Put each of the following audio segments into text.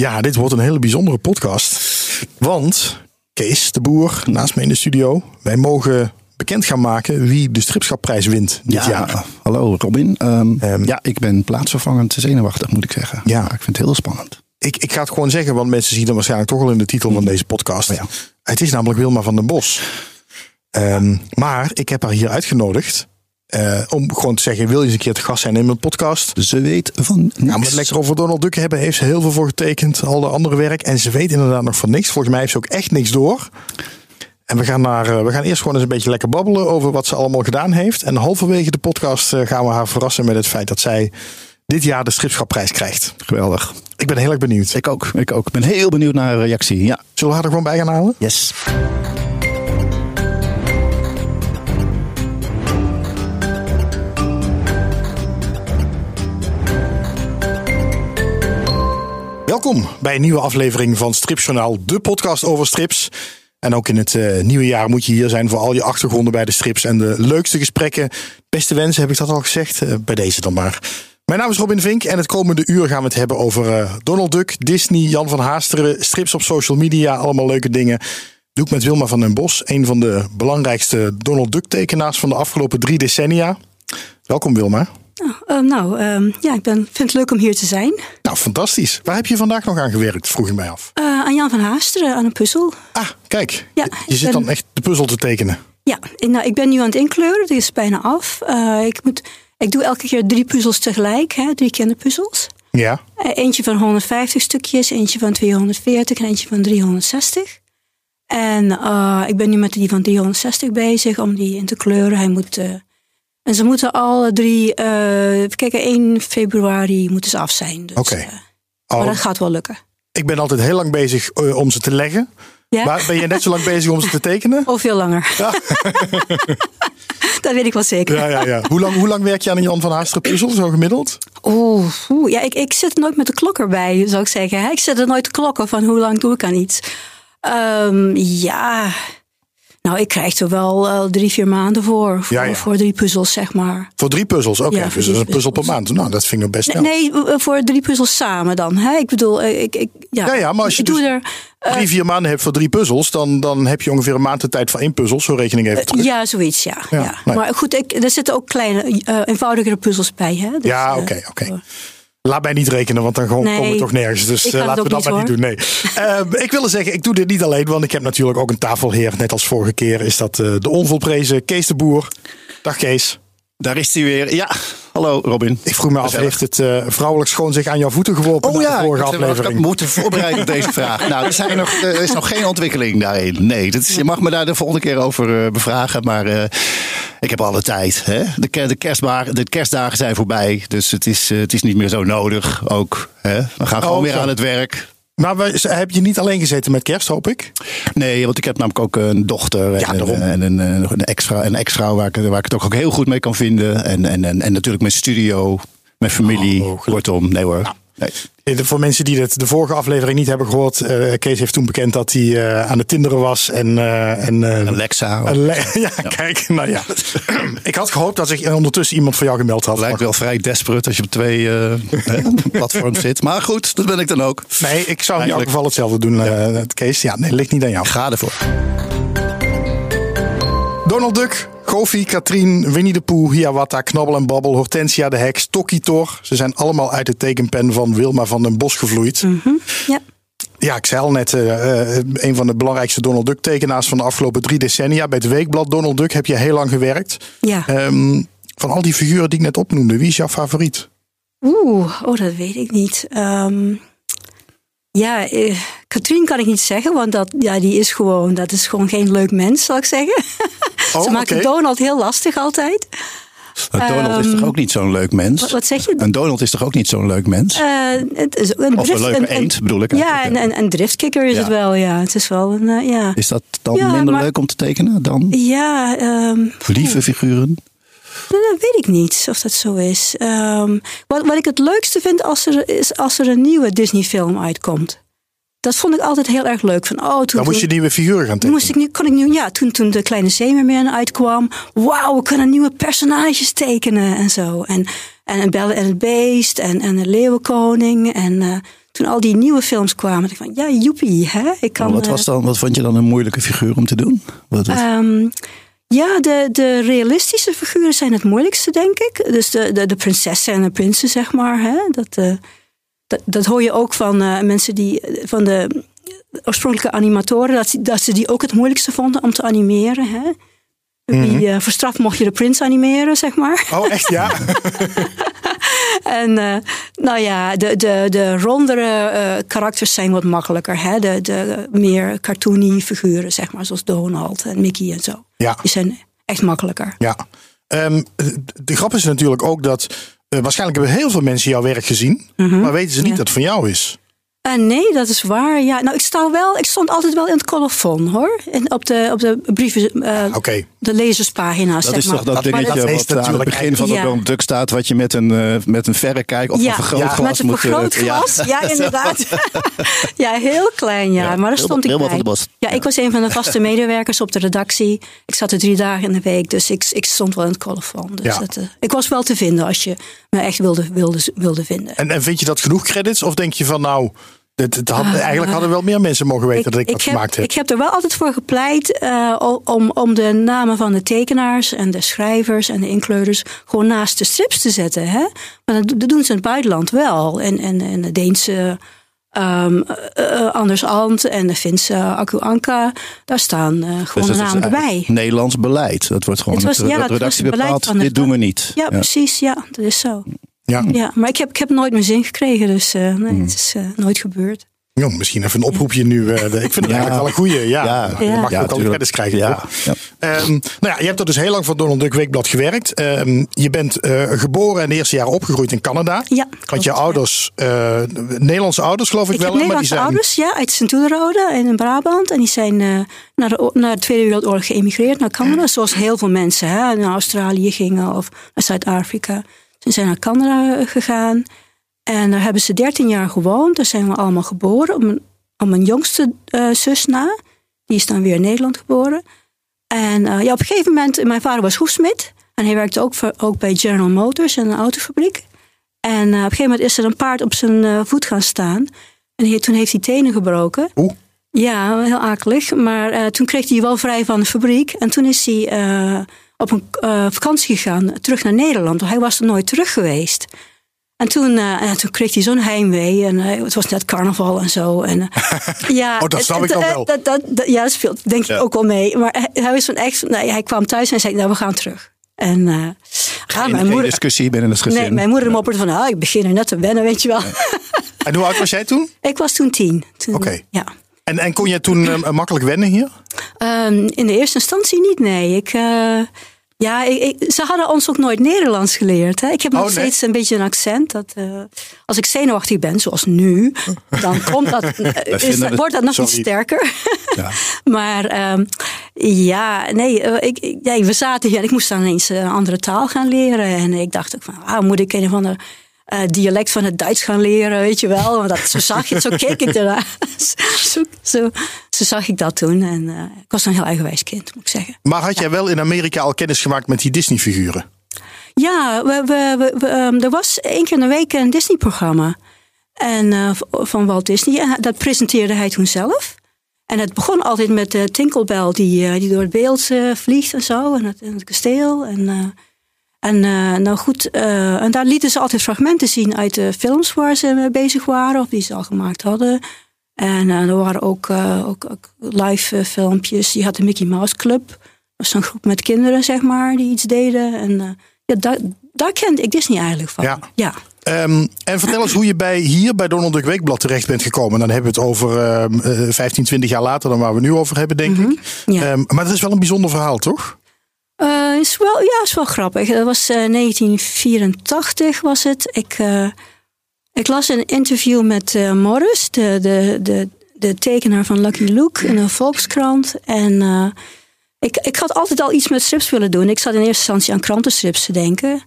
Ja, dit wordt een hele bijzondere podcast. Want Kees de Boer, naast me in de studio, wij mogen bekend gaan maken wie de stripschapprijs wint dit ja, jaar. hallo Robin. Ehm, Ehm, ja, ik ben plaatsvervangend zenuwachtig, moet ik zeggen. Ja. Maar ik vind het heel spannend. Ik, ik ga het gewoon zeggen, want mensen zien het waarschijnlijk toch al in de titel van deze podcast. Oh ja. Het is namelijk Wilma van den Bos. Ehm, maar ik heb haar hier uitgenodigd eh, om gewoon te zeggen, wil je eens een keer te gast zijn in mijn podcast? Ze weet van niks. Nou, om het lekker over Donald Duck hebben, heeft ze heel veel voor getekend. Al de andere werk. En ze weet inderdaad nog van niks. Volgens mij heeft ze ook echt niks door. En we gaan, naar, eh, we gaan eerst gewoon eens een beetje lekker babbelen over wat ze allemaal gedaan heeft. En halverwege de podcast eh, gaan we haar verrassen met het feit dat zij dit jaar de stripschapprijs krijgt. Geweldig. Ik ben heel erg benieuwd. Ik ook. Ik ook. Ik ben heel benieuwd naar haar reactie. Ja. Zullen we haar er gewoon bij gaan halen? Yes. Welkom bij een nieuwe aflevering van Stripjournaal, de podcast over strips. En ook in het eh, nieuwe jaar moet je hier zijn voor al je achtergronden bij de strips en de leukste gesprekken. Beste wensen, heb ik dat al gezegd? Eh, bij deze dan maar. Mijn naam is Robin Vink en het komende uur gaan we het hebben over eh, Donald Duck, Disney, Jan van Haasteren, strips op social media, allemaal leuke dingen. Doe ik met Wilma van den Bos, een van de belangrijkste Donald Duck tekenaars van de afgelopen drie decennia. Welkom Wilma. Oh, eh, nou, ehm, ja, ik ben, vind het leuk om hier te zijn. Nou, fantastisch. Waar heb je vandaag nog aan gewerkt, vroeg ik mij af. Eh, aan Jan van Haasteren, aan een puzzel. Ah, kijk. Ja, je zit ben- dan echt de puzzel te tekenen. Ja, ik, nou, ik ben nu aan het inkleuren, het is bijna af. Eh, ik, moet, ik doe elke keer drie puzzels tegelijk, hè, drie kinderpuzzels. Ja. Eh, eentje van 150 stukjes, eentje van 240 en eentje van 360. En ik ben nu met die van 360 bezig om die in te kleuren. Hij moet, en ze moeten alle drie, eh even kijken, 1 februari moeten ze af zijn. Dus, Oké. eh, Oh, maar dat gaat wel lukken. ik ben altijd heel lang bezig eh, om ze te leggen. Ja? Maar ben je net zo lang bezig om ze te tekenen? Of veel langer. dat weet ik wel zeker. Ja, ja, ja. Hoe lang, hoe lang werk je aan een Jan van Haasteren puzzel, zo gemiddeld? Oeh, oeh, ja, ik, ik zit nooit met de klok erbij, zou ik zeggen. Ik zet er nooit klokken van hoe lang doe ik aan iets. Ehm, ja, nou, ik krijg er wel eh, drie, vier maanden voor. Voor, Ja, ja. voor drie puzzels, zeg maar. Voor drie puzzels, oké. Ja, dus een puzzel per maand. Nou, dat vind ik best snel. Nee, eh, voor drie puzzels samen dan. Hè? Ik bedoel, eh, ik, ik, ja. Ja, ja, maar als je dus er. eh, Drie, vier maanden hebt voor drie puzzels, dan, dan heb je ongeveer een maand de tijd voor één puzzel. Zo reken ik even terug. ja, zoiets, ja. Ja. Maar goed, ik, er zitten ook kleine, eh, eenvoudigere puzzels bij. Hè? Dus, Ja, eh, oké, oké. Laat mij niet rekenen, want dan gewoon Nee, komen we toch nergens. Dus eh, ga laten we dat maar niet doen. Nee. Ehm, ik wilde zeggen, ik doe dit niet alleen, want ik heb natuurlijk ook een tafelheer. Net als vorige keer is dat eh, de onvolprezen Kees de Boer. Dag Kees. Daar is hij weer. Ja. Hallo Robin. Ik vroeg me af, heeft het eh, vrouwelijk schoon zich aan jouw voeten geworpen Oh ja, de vorige ik ik aflevering? moeten voorbereiden op deze vraag. Nou, er, zijn nog, er is nog geen ontwikkeling daarin. Nee, dat is, je mag me daar de volgende keer over eh, bevragen. Maar eh, ik heb alle tijd. Hè? De, de, kerstdagen, de kerstdagen zijn voorbij. Dus het is, het is niet meer zo nodig ook. Hè? We gaan gewoon Oh, weer zo. aan het werk. Maar we- heb je niet alleen gezeten met kerst, hoop ik? Nee, want ik heb namelijk ook een dochter en, Ja, een, daarom. en een, een, een extra, een extra waar, ik, waar ik het ook, heel goed mee kan vinden. En, en, en, en natuurlijk mijn studio, mijn familie. Oh, gelukkig. Kortom, nee hoor. Nee. Eh, Voor mensen die de vorige aflevering niet hebben gehoord. eh, Kees heeft toen bekend dat hij eh, aan het tinderen was. En, eh, en, Alexa. ja, kijk, nou ja. ik had gehoopt dat zich ondertussen iemand voor jou gemeld had. lijkt wel vrij desperate als je op twee platforms zit. Maar goed, dat ben ik dan ook. Nee, ik zou in Eigenlijk. geval hetzelfde doen, Kees. Ja, nee, ligt niet aan jou. Ga ervoor. Donald Duck, Goofy, Katrien, Winnie de Pooh, Hiawatha, Knabbel en Babbel, Hortensia de Heks, Tokkie Tor. Ze zijn allemaal uit de tekenpen van Wilma van den Bos gevloeid. Ja. Ja, ik zei al net, eh, eh, een van de belangrijkste Donald Duck tekenaars van de afgelopen drie decennia. Bij het weekblad Donald Duck heb je heel lang gewerkt. ja. Ehm, van al die figuren die ik net opnoemde, wie is jouw favoriet? Oeh, oh, dat weet ik niet. Ehm, ja, eh, Katrien kan ik niet zeggen, want dat, ja, die is gewoon, dat is gewoon geen leuk mens, zal ik zeggen. Oh, Ze oké. Donald heel lastig altijd. Maar Donald is Ehm, toch ook niet zo'n leuk mens? Wat, wat zeg je? En Donald is toch ook niet zo'n leuk mens? Eh, het is een Of een leuke eend, bedoel ik Ja, en een, een driftkikker is Ja. het wel, ja. Het is wel een, eh, ja. Is dat dan Ja, minder maar- leuk om te tekenen dan Ja, ehm, lieve figuren? dat weet ik niet of dat zo is. Ehm, wat, wat ik het leukste vind als er, is als er een nieuwe Disney-film uitkomt. Dat vond ik altijd heel erg leuk. Van, oh, toen, Dan moest je toen- nieuwe figuren gaan toen tekenen. moest ik nu, kon ik nu, ja, toen, toen de kleine Zeemerman uitkwam. Wauw, we kunnen nieuwe personages tekenen en zo. En, en een Belle en het Beest en, en een Leeuwenkoning. En eh, toen al die nieuwe films kwamen, dacht ik van ja, joepie, hè? Ik kan, wat, was dan, wat vond je dan een moeilijke figuur om te doen? Wat, wat? Ehm, ja, de, de realistische figuren zijn het moeilijkste, denk ik. Dus de, de, de prinsessen en de prinsen, zeg maar. Hè? Dat, uh, dat, dat hoor je ook van uh, mensen die van de oorspronkelijke animatoren, dat, dat ze die ook het moeilijkste vonden om te animeren. Hè? Mm -hmm. uh, verstraft mocht je de prins animeren, zeg maar. Oh, echt ja? en uh, nou ja, de, de, de rondere uh, karakters zijn wat makkelijker. Hè? De, de meer cartoony figuren, zeg maar, zoals Donald en Mickey en zo. Ja. Die zijn echt makkelijker. Ja. Um, de grap is natuurlijk ook dat waarschijnlijk hebben heel veel mensen jouw werk gezien, mm -hmm. maar weten ze niet ja. dat het van jou is. Uh, nee, dat is waar. Ja, nou, ik, sta wel, ik stond altijd wel in het colofon, hoor. In, op, de, op de brieven, uh, okay. de lezerspagina's, dat zeg is maar. toch dat, dat dingetje dat wat aan het begin van de ja. duk staat... wat je met een, uh, met een verrekijk of ja. een vergrootglas ja, met een moet... vergrootglas, ja. ja, inderdaad. ja, heel klein, ja. Maar daar stond ik heel bij. Ja, ik was een van de vaste medewerkers op de redactie. Ik zat er drie dagen in de week, dus ik, ik stond wel in het colofon. Dus Ja. dat, ik was wel te vinden als je me echt wilde, wilde, wilde vinden. En, en vind je dat genoeg credits? Of denk je van nou... Het, het had, eigenlijk hadden wel meer mensen mogen weten dat ik, dat heb, gemaakt heb. Ik heb er wel altijd voor gepleit uh, om, om de namen van de tekenaars en de schrijvers en de inkleurders gewoon naast de strips te zetten. Hè? Maar dat, doen ze in het buitenland wel. En, en, en de Deense um, uh, Anders Ant en de Finse Aku Anka, daar staan uh, gewoon dus de namen erbij. Nederlands beleid. Dat wordt gewoon het was, het, ja, redactie bepaalt, van de dit doen we niet. Ja, ja, precies. Ja, dat is zo. Ja. Ja, maar ik heb, ik heb nooit mijn zin gekregen, dus uh, nee, Hmm. het is uh, nooit gebeurd. Jo, misschien even een oproepje nu. Uh, de, ik vind het Ja. eigenlijk wel een goeie. Ja, Ja. je mag Ja, ook al tuurlijk. credits krijgen. Ja. Ja. Ehm, nou ja, je hebt er dus heel lang voor Donald Duck Weekblad gewerkt. Ehm, je bent eh, geboren en de eerste jaren opgegroeid in Canada. Ja, Want je ouders, eh, Nederlandse ouders geloof ik, Ik wel. heb hè, maar die Nederlandse zijn, ouders, ja, uit Sint-Oederode in Brabant. En die zijn uh, naar, de, naar de Tweede Wereldoorlog geëmigreerd naar Canada. Zoals heel veel mensen hè, naar Australië gingen of naar Zuid-Afrika. Ze zijn naar Canada uh, gegaan. En daar hebben ze 13 jaar gewoond. Daar zijn we allemaal geboren. Om mijn, om jongste uh, zus na. Die is dan weer in Nederland geboren. En ja, op een gegeven moment, mijn vader was hoefsmid. En hij werkte ook, voor, ook bij General Motors, een autofabriek. En op een gegeven moment is er een paard op zijn voet gaan staan. En hij, toen heeft hij tenen gebroken. Oeh. Ja, heel akelig. Maar toen kreeg hij wel vrij van de fabriek. En toen is hij op een uh, vakantie gegaan, terug naar Nederland. Want hij was er nooit terug geweest. En toen, en toen kreeg hij zo'n heimwee. En het was net carnaval en zo. En, ja, oh, dat snap ik dan wel. Dat, dat, dat, ja, dat speelt denk ik ja. ook wel mee. Maar hij, was van echt, nee, hij kwam thuis en zei, nou, we gaan terug. En uh, ja, mijn moeder, discussie binnen het gezin. Nee, mijn moeder mopperde van, ah, ik begin er net te wennen, weet je wel. En hoe oud was jij toen? Ik was toen tien. Oké. Okay. Ja. En, en kon je toen uh, makkelijk wennen hier? Um, in de eerste instantie niet, nee. Ik, uh, ja, ik, ik, ze hadden ons ook nooit Nederlands geleerd. Hè? Ik heb nog oh, nee? steeds een beetje een accent. Dat, uh, als ik zenuwachtig ben, zoals nu, dan komt dat, is, dat, wordt dat nog Sorry. iets sterker. Ja. maar um, ja, nee, ik, nee, we zaten hier en ik moest dan ineens een andere taal gaan leren. En ik dacht ook van, ah, moet ik een of andere uh, dialect van het Duits gaan leren, weet je wel. Want dat, zo zag je het, zo keek ik ernaar. zo, zo, zo zag ik dat toen. En uh, ik was een heel eigenwijs kind, moet ik zeggen. Maar had jij wel in Amerika al kennis gemaakt met die Disney-figuren? Ja, we, we, we, um, er was één keer in de week een Disney-programma. En uh, van Walt Disney. En dat presenteerde hij toen zelf. En het begon altijd met de Tinkelbell die, die door het beeld vliegt en zo. En het, en het kasteel. En en uh, nou goed, uh, en daar lieten ze altijd fragmenten zien uit de films waar ze mee bezig waren of die ze al gemaakt hadden. En uh, er waren ook, ook, ook live filmpjes. Die had de Mickey Mouse Club. Dat was zo'n groep met kinderen, zeg maar, die iets deden. En ja, daar, daar kende ik Disney eigenlijk van. Ja. ja. Um, en vertel eens hoe je bij, hier bij Donald Duck Weekblad terecht bent gekomen. Dan hebben we het over uh, 15, 20 jaar later dan waar we nu over hebben, denk mm -hmm. ik. Ja. Um, maar dat is wel een bijzonder verhaal, toch? Uh, is wel, ja, is wel grappig. Dat was uh, 1984 was het. Ik, uh, ik las een interview met Morris, de, de, de, de tekenaar van Lucky Luke, in een Volkskrant. En ik, ik had altijd al iets met strips willen doen. Ik zat in eerste instantie aan krantenstrips te denken.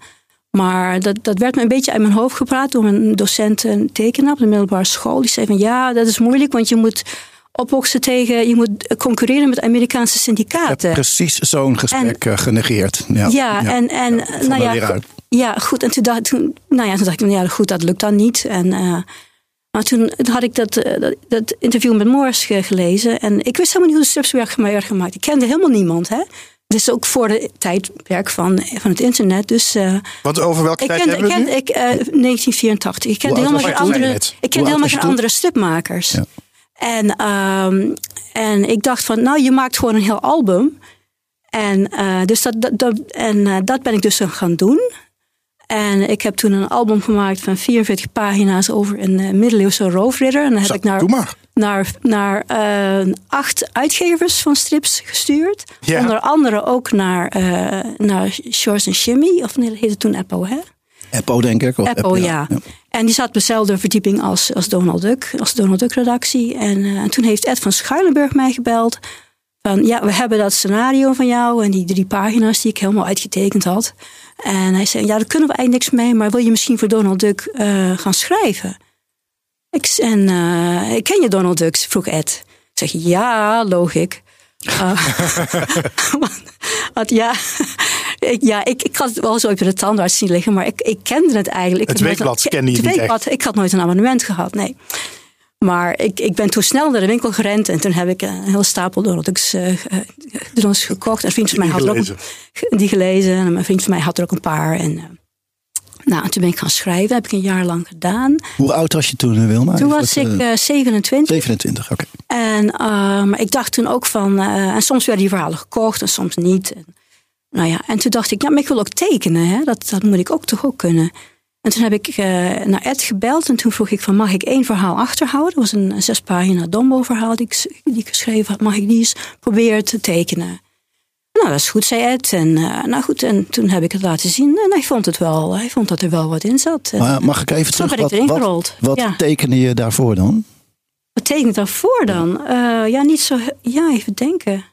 Maar dat, dat werd me een beetje uit mijn hoofd gepraat door een docent, een tekenaar op de middelbare school. Die zei van ja, dat is moeilijk, want je moet opboksen tegen, je moet concurreren met Amerikaanse syndicaten. Precies zo'n gesprek en, genegeerd. Ja, ja, ja. en, en ja, nou ja, ja, goed. En toen dacht, toen, nou ja, toen dacht ik, ja, goed, dat lukt dan niet. En, uh, Maar toen had ik dat, eh, dat, dat interview met Morris ge- gelezen. En ik wist helemaal niet hoe de strips werden gemaakt. Ik kende helemaal niemand. Hè? Het is ook voor de tijdperk van, van het internet. Dus eh, Want over welke ik tijd kende, ik hebben we kende ik, eh, 1984. Ik kende helemaal geen andere, ik kende helemaal geen andere stripmakers. Ja. En, ehm, en ik dacht van, nou, je maakt gewoon een heel album. En, eh, dus dat, dat, dat- en eh, dat ben ik dus gaan doen. En ik heb toen een album gemaakt van 44 pagina's over een eh, middeleeuwse roofridder. En dan heb Zo, ik naar, naar, naar eh, acht uitgevers van strips gestuurd. Ja. Onder andere ook naar, eh naar Shores en Shimmy. Of nee, dat heette toen Eppo, hè? Apple, denk ik. Of Apple, ja. En die zat op dezelfde verdieping als, als Donald Duck, als de Donald Duck redactie. En, eh, en toen heeft Ed van Schuilenburg mij gebeld. Van ja, we hebben dat scenario van jou en die drie pagina's die ik helemaal uitgetekend had. En hij zei, ja, daar kunnen we eigenlijk niks mee, maar wil je misschien voor Donald Duck eh, gaan schrijven? Ik, en eh, ken je Donald Duck? vroeg Ed. Ik zeg, ja. Uh, want, want ja, ik, ja ik, ik had het wel zo op de tandarts zien liggen, maar ik, ik kende het eigenlijk. Ik Het had nooit weekblad een- kende je het niet echt. weekblad, Ik had nooit een abonnement gehad, nee. Maar ik, ik ben toen snel naar de winkel gerend en toen heb ik een hele stapel Donald Ducks eh, Donalds gekocht. En een vriend van mij Die had er ook een- die gelezen. En mijn vriend van mij had er ook een paar. En, eh, nou, en toen ben ik gaan schrijven. Dat heb ik een jaar lang gedaan. Hoe oud was je toen, eh, Wilma? Toen was dat, ik eh, eh, 27. 27, oké. En, maar ik dacht toen ook van, eh, en soms werden die verhalen gekocht en soms niet. En, nou ja, en toen dacht ik, ja, maar ik wil ook tekenen, hè? Dat, dat moet ik ook toch ook kunnen. En toen heb ik eh, naar Ed gebeld en toen vroeg ik van, mag ik één verhaal achterhouden? Dat was een, een zes pagina Dombo verhaal die ik, die ik geschreven had. Mag ik die eens proberen te tekenen? Nou, dat is goed, zei Ed. En, eh, nou goed, en toen heb ik het laten zien en hij vond het wel, hij vond dat er wel wat in zat. Maar mag ik even terug? Wat, erin wat, wat Ja. tekende je daarvoor dan? Wat tekent daarvoor dan? Eh, ja, niet zo. Ja, even denken.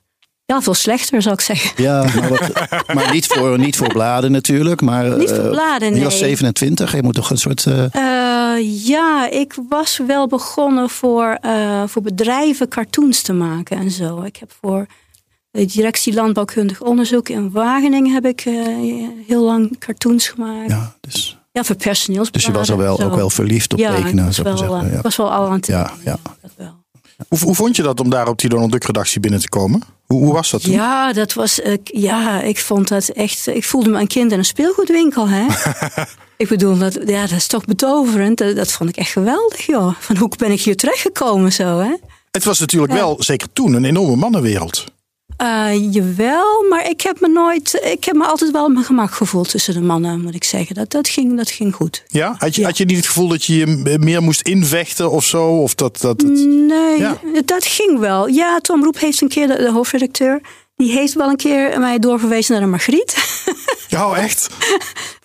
Ja, veel slechter zou ik zeggen. Ja, maar, wat, maar niet, voor, niet voor bladen natuurlijk. Maar, Niet voor eh, bladen, Je was nee. 27, je moet toch een soort... eh, Eh, ja, ik was wel begonnen voor, voor bedrijven cartoons te maken en zo. Ik heb voor de directie Landbouwkundig Onderzoek in Wageningen heb ik heel lang cartoons gemaakt. Ja, ja, dus, voor personeelsbladen. dus je was al wel, ook wel verliefd op ja, tekenen, ik was, zou ik wel, zeggen. ik was wel al aan het Ja, tekenen, ja. dat wel. Hoe, hoe vond je dat om daar op die Donald Duck redactie binnen te komen? Hoe, hoe was dat toen? Ja, dat was. ja, ik vond dat echt. Ik voelde me een kind in een speelgoedwinkel, hè? ik bedoel, dat, ja, dat is toch betoverend. Dat, dat vond ik echt geweldig, joh. Van hoe ben ik hier terechtgekomen, zo, hè? Het was natuurlijk Ja. wel, zeker toen, een enorme mannenwereld. Eh, jawel, maar ik heb me nooit. Ik heb me altijd wel op mijn gemak gevoeld tussen de mannen, moet ik zeggen. Dat, dat, ging, dat ging goed. Ja? Had je, Ja. had je niet het gevoel dat je je meer moest invechten of zo? Of dat, dat, Nee, Ja. dat ging wel. Ja, Tom Roep heeft een keer, de, de hoofdredacteur, die heeft wel een keer mij doorverwezen naar de Margriet. Ja, echt?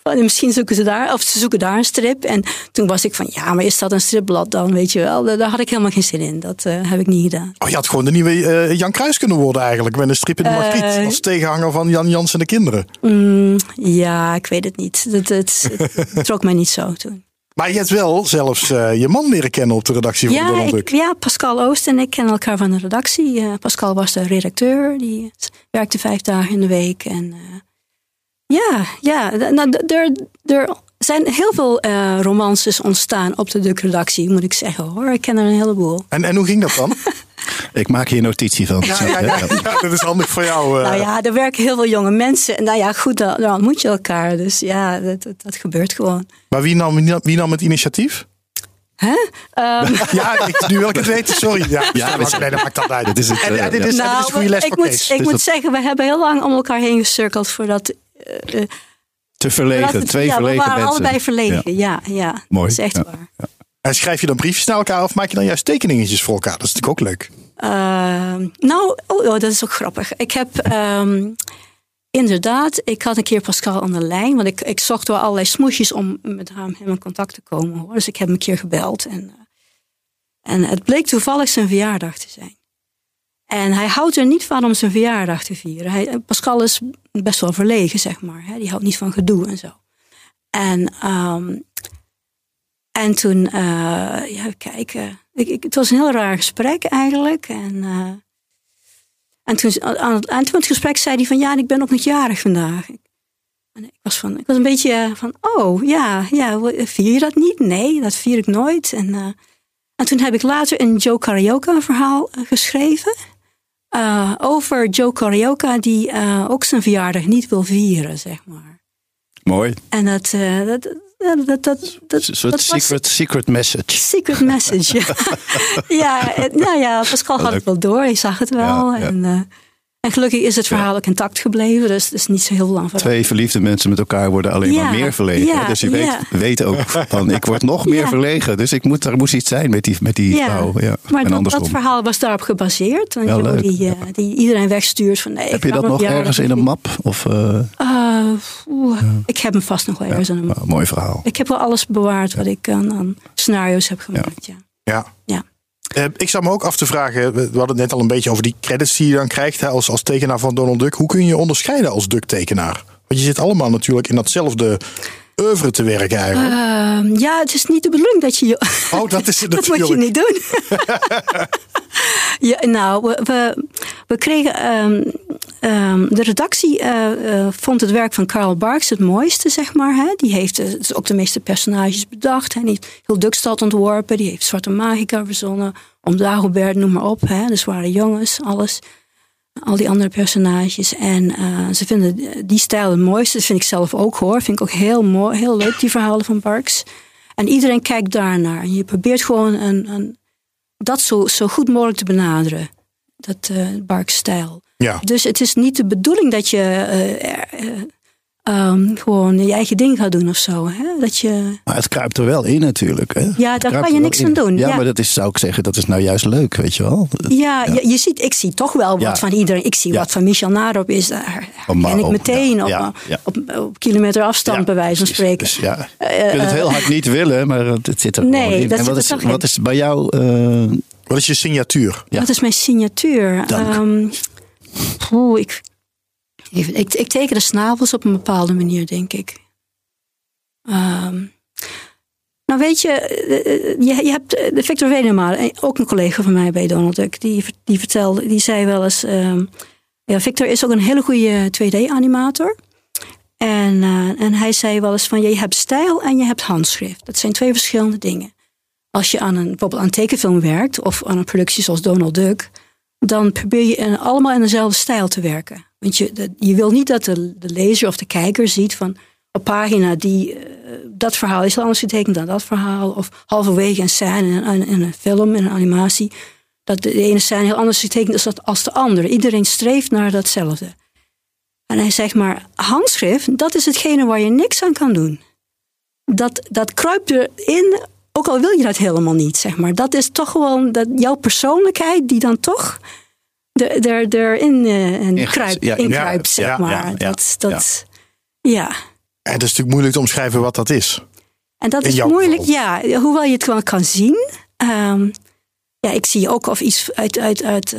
Misschien zoeken ze daar, of ze zoeken daar een strip. En toen was ik van, ja, maar is dat een stripblad dan, weet je wel? Daar, daar had ik helemaal geen zin in. Dat eh, heb ik niet gedaan. Oh, je had gewoon de nieuwe eh, Jan Kruis kunnen worden eigenlijk. Met een strip in de Margriet. Eh, als tegenhanger van Jan Jans en de kinderen. Mm, ja, ik weet het niet. Dat, het, het trok mij niet zo toen. Maar je hebt wel zelfs je man leren kennen op de redactie van Ja, Donald ik, Duck. ja, Pascal Oost en ik kennen elkaar van de redactie. Pascal was de redacteur, die werkte vijf dagen in de week. En ja, ja nou, er, er zijn heel veel eh, romances ontstaan op de Duck-redactie, moet ik zeggen hoor. Ik ken er een heleboel. En, en hoe ging dat dan? Ik maak hier notitie van. Ja, ja, ja, ja, dat is handig voor jou. eh. Nou ja, er werken heel veel jonge mensen. En nou ja, goed, dan, dan ontmoet je elkaar. Dus ja, dat, dat, dat gebeurt gewoon. Maar wie nam, wie nam het initiatief? Hè? Ehm, Ja, ik, nu wil ik het weten, sorry. Ja, Ja, ja nee, dat maakt dat uit. Dit is het, En, en dit ja. is, en dit is een goede les ik voor moet, Kees. ik Dus moet dat- zeggen, we hebben heel lang om elkaar heen gecirkeld voordat. Eh, eh, Te verlegen, het- twee ja, verlegen we waren mensen. allebei verlegen. Ja, ja. Mooi, Dat is echt waar. En schrijf je dan briefjes naar elkaar of maak je dan juist tekeningetjes voor elkaar? Dat is natuurlijk ook leuk. Ehm, nou, oh, oh, dat is ook grappig. Ik heb ehm, inderdaad, ik had een keer Pascal aan de lijn, want ik, ik zocht door allerlei smoesjes om met hem in contact te komen. Hoor. Dus ik heb hem een keer gebeld en, eh, en het bleek toevallig zijn verjaardag te zijn. En hij houdt er niet van om zijn verjaardag te vieren. Hij, Pascal is best wel verlegen, zeg maar. Hè? Die houdt niet van gedoe en zo. En, ehm, en toen, eh ja, kijken. Ik, ik, het was een heel raar gesprek eigenlijk. En, eh, en toen aan het eind van het gesprek zei hij van ja, ik ben ook nog jarig vandaag. En ik was, van, ik was een beetje van, oh ja, ja, vier je dat niet? Nee, dat vier ik nooit. En, eh, En toen heb ik later een Joe Carioca verhaal geschreven. Eh, over Joe Carioca die eh, ook zijn verjaardag niet wil vieren, zeg maar. Mooi. En dat, eh, dat, dat, dat, dat, soort dat was secret, secret message. secret message. ja, ja, nou ja, Pascal had het wel door. Hij zag het wel. Ja, ja. En, en gelukkig is het verhaal ook intact gebleven. Dus het is niet zo heel lang veranderd. Twee verliefde mensen met elkaar worden alleen Ja, maar meer verlegen. ja, dus je weet, ja. weet ook van, ik word nog meer Ja. verlegen. Dus ik moet, er moest iets zijn met die, met die Ja, vrouw. Ja. Maar en dat, andersom. dat verhaal was daarop gebaseerd. Want Ja, Joe leuk. die, eh, die iedereen wegstuurt van nee. Heb je dat nog ergens in een map? Of, eh, Uh, oeh, Ik heb hem vast nog wel ergens in een nou, mooi verhaal. Ik heb wel alles bewaard wat ik aan, aan scenario's heb gemaakt. Ja. Ja. Eh, ik zat me ook af te vragen, we hadden het net al een beetje over die credits die je dan krijgt als, als tekenaar van Donald Duck. Hoe kun je je onderscheiden als Duck-tekenaar? Want je zit allemaal natuurlijk in datzelfde oeuvre te werken eigenlijk. Ehm, ja, het is niet de bedoeling dat je. oh, dat is het dat moet je niet doen. ja, nou, we, we, we kregen. ehm, ehm, de redactie eh, eh, vond het werk van Karl Barks het mooiste, zeg maar. Hè. Die heeft eh, dus ook de meeste personages bedacht. Die heeft heel Duckstad ontworpen. Die heeft Zwarte Magica verzonnen. Om Dagobert, noem maar op. Hè. Dus waren jongens, alles. Al die andere personages. En eh, ze vinden die stijl het mooiste. Dat vind ik zelf ook hoor. Vind ik ook heel mooi, heel leuk, die verhalen van Barks. En iedereen kijkt daarnaar. En je probeert gewoon een, een, dat zo, zo goed mogelijk te benaderen. Dat eh Barks stijl. Ja. Dus het is niet de bedoeling dat je eh, eh, ehm, gewoon je eigen ding gaat doen of zo. Hè? Dat je, Maar het kruipt er wel in natuurlijk. Hè? Ja, Het daar kan je niks aan doen. Ja, Ja. maar dat is, zou ik zeggen, dat is nou juist leuk, weet je wel. ja, Je, je ziet, ik zie toch wel wat Ja. van iedereen. Ik zie Ja. wat van Michel Narop is. Daar Van ken ik meteen ja, op, ja, ja. Op, op, kilometer afstand, Ja, bij wijze van spreken. Dus ja, je kunt het heel hard niet willen, maar het zit er Nee, gewoon in. dat en zit wat er is, toch in. wat is bij jou... eh, Wat is je signatuur? Ja. Wat is mijn signatuur? Dank. Ehm, oeh, ik, even, ik, ik teken de snavels op een bepaalde manier, denk ik. Ehm, nou weet je, eh, eh, je, je hebt eh, Victor Venema, ook een collega van mij bij Donald Duck, die, die vertelde, die zei wel eens, ehm, ja, Victor is ook een hele goede 2D-animator. En, en hij zei wel eens van, je hebt stijl en je hebt handschrift. Dat zijn twee verschillende dingen. Als je aan een, bijvoorbeeld aan een tekenfilm werkt of aan een productie zoals Donald Duck, dan probeer je in, allemaal in dezelfde stijl te werken. Want je, je wil niet dat de, de lezer of de kijker ziet van op pagina die eh, dat verhaal is anders getekend dan dat verhaal. Of halverwege een scène in, een- in een film, in een animatie. Dat de, de ene scène heel anders getekend is als de andere. Iedereen streeft naar datzelfde. En hij zegt maar, handschrift, dat is hetgene waar je niks aan kan doen. Dat, dat kruipt erin, ook al wil je dat helemaal niet, zeg maar. Dat is toch gewoon dat, jouw persoonlijkheid die dan toch er, er, erin ja, ja, zeg ja, maar. dat, dat, ja. En het is natuurlijk moeilijk te omschrijven wat dat is. En dat In is moeilijk, geval. ja. Hoewel je het gewoon kan zien. Ehm, ja, ik zie ook of iets uit, uit, uit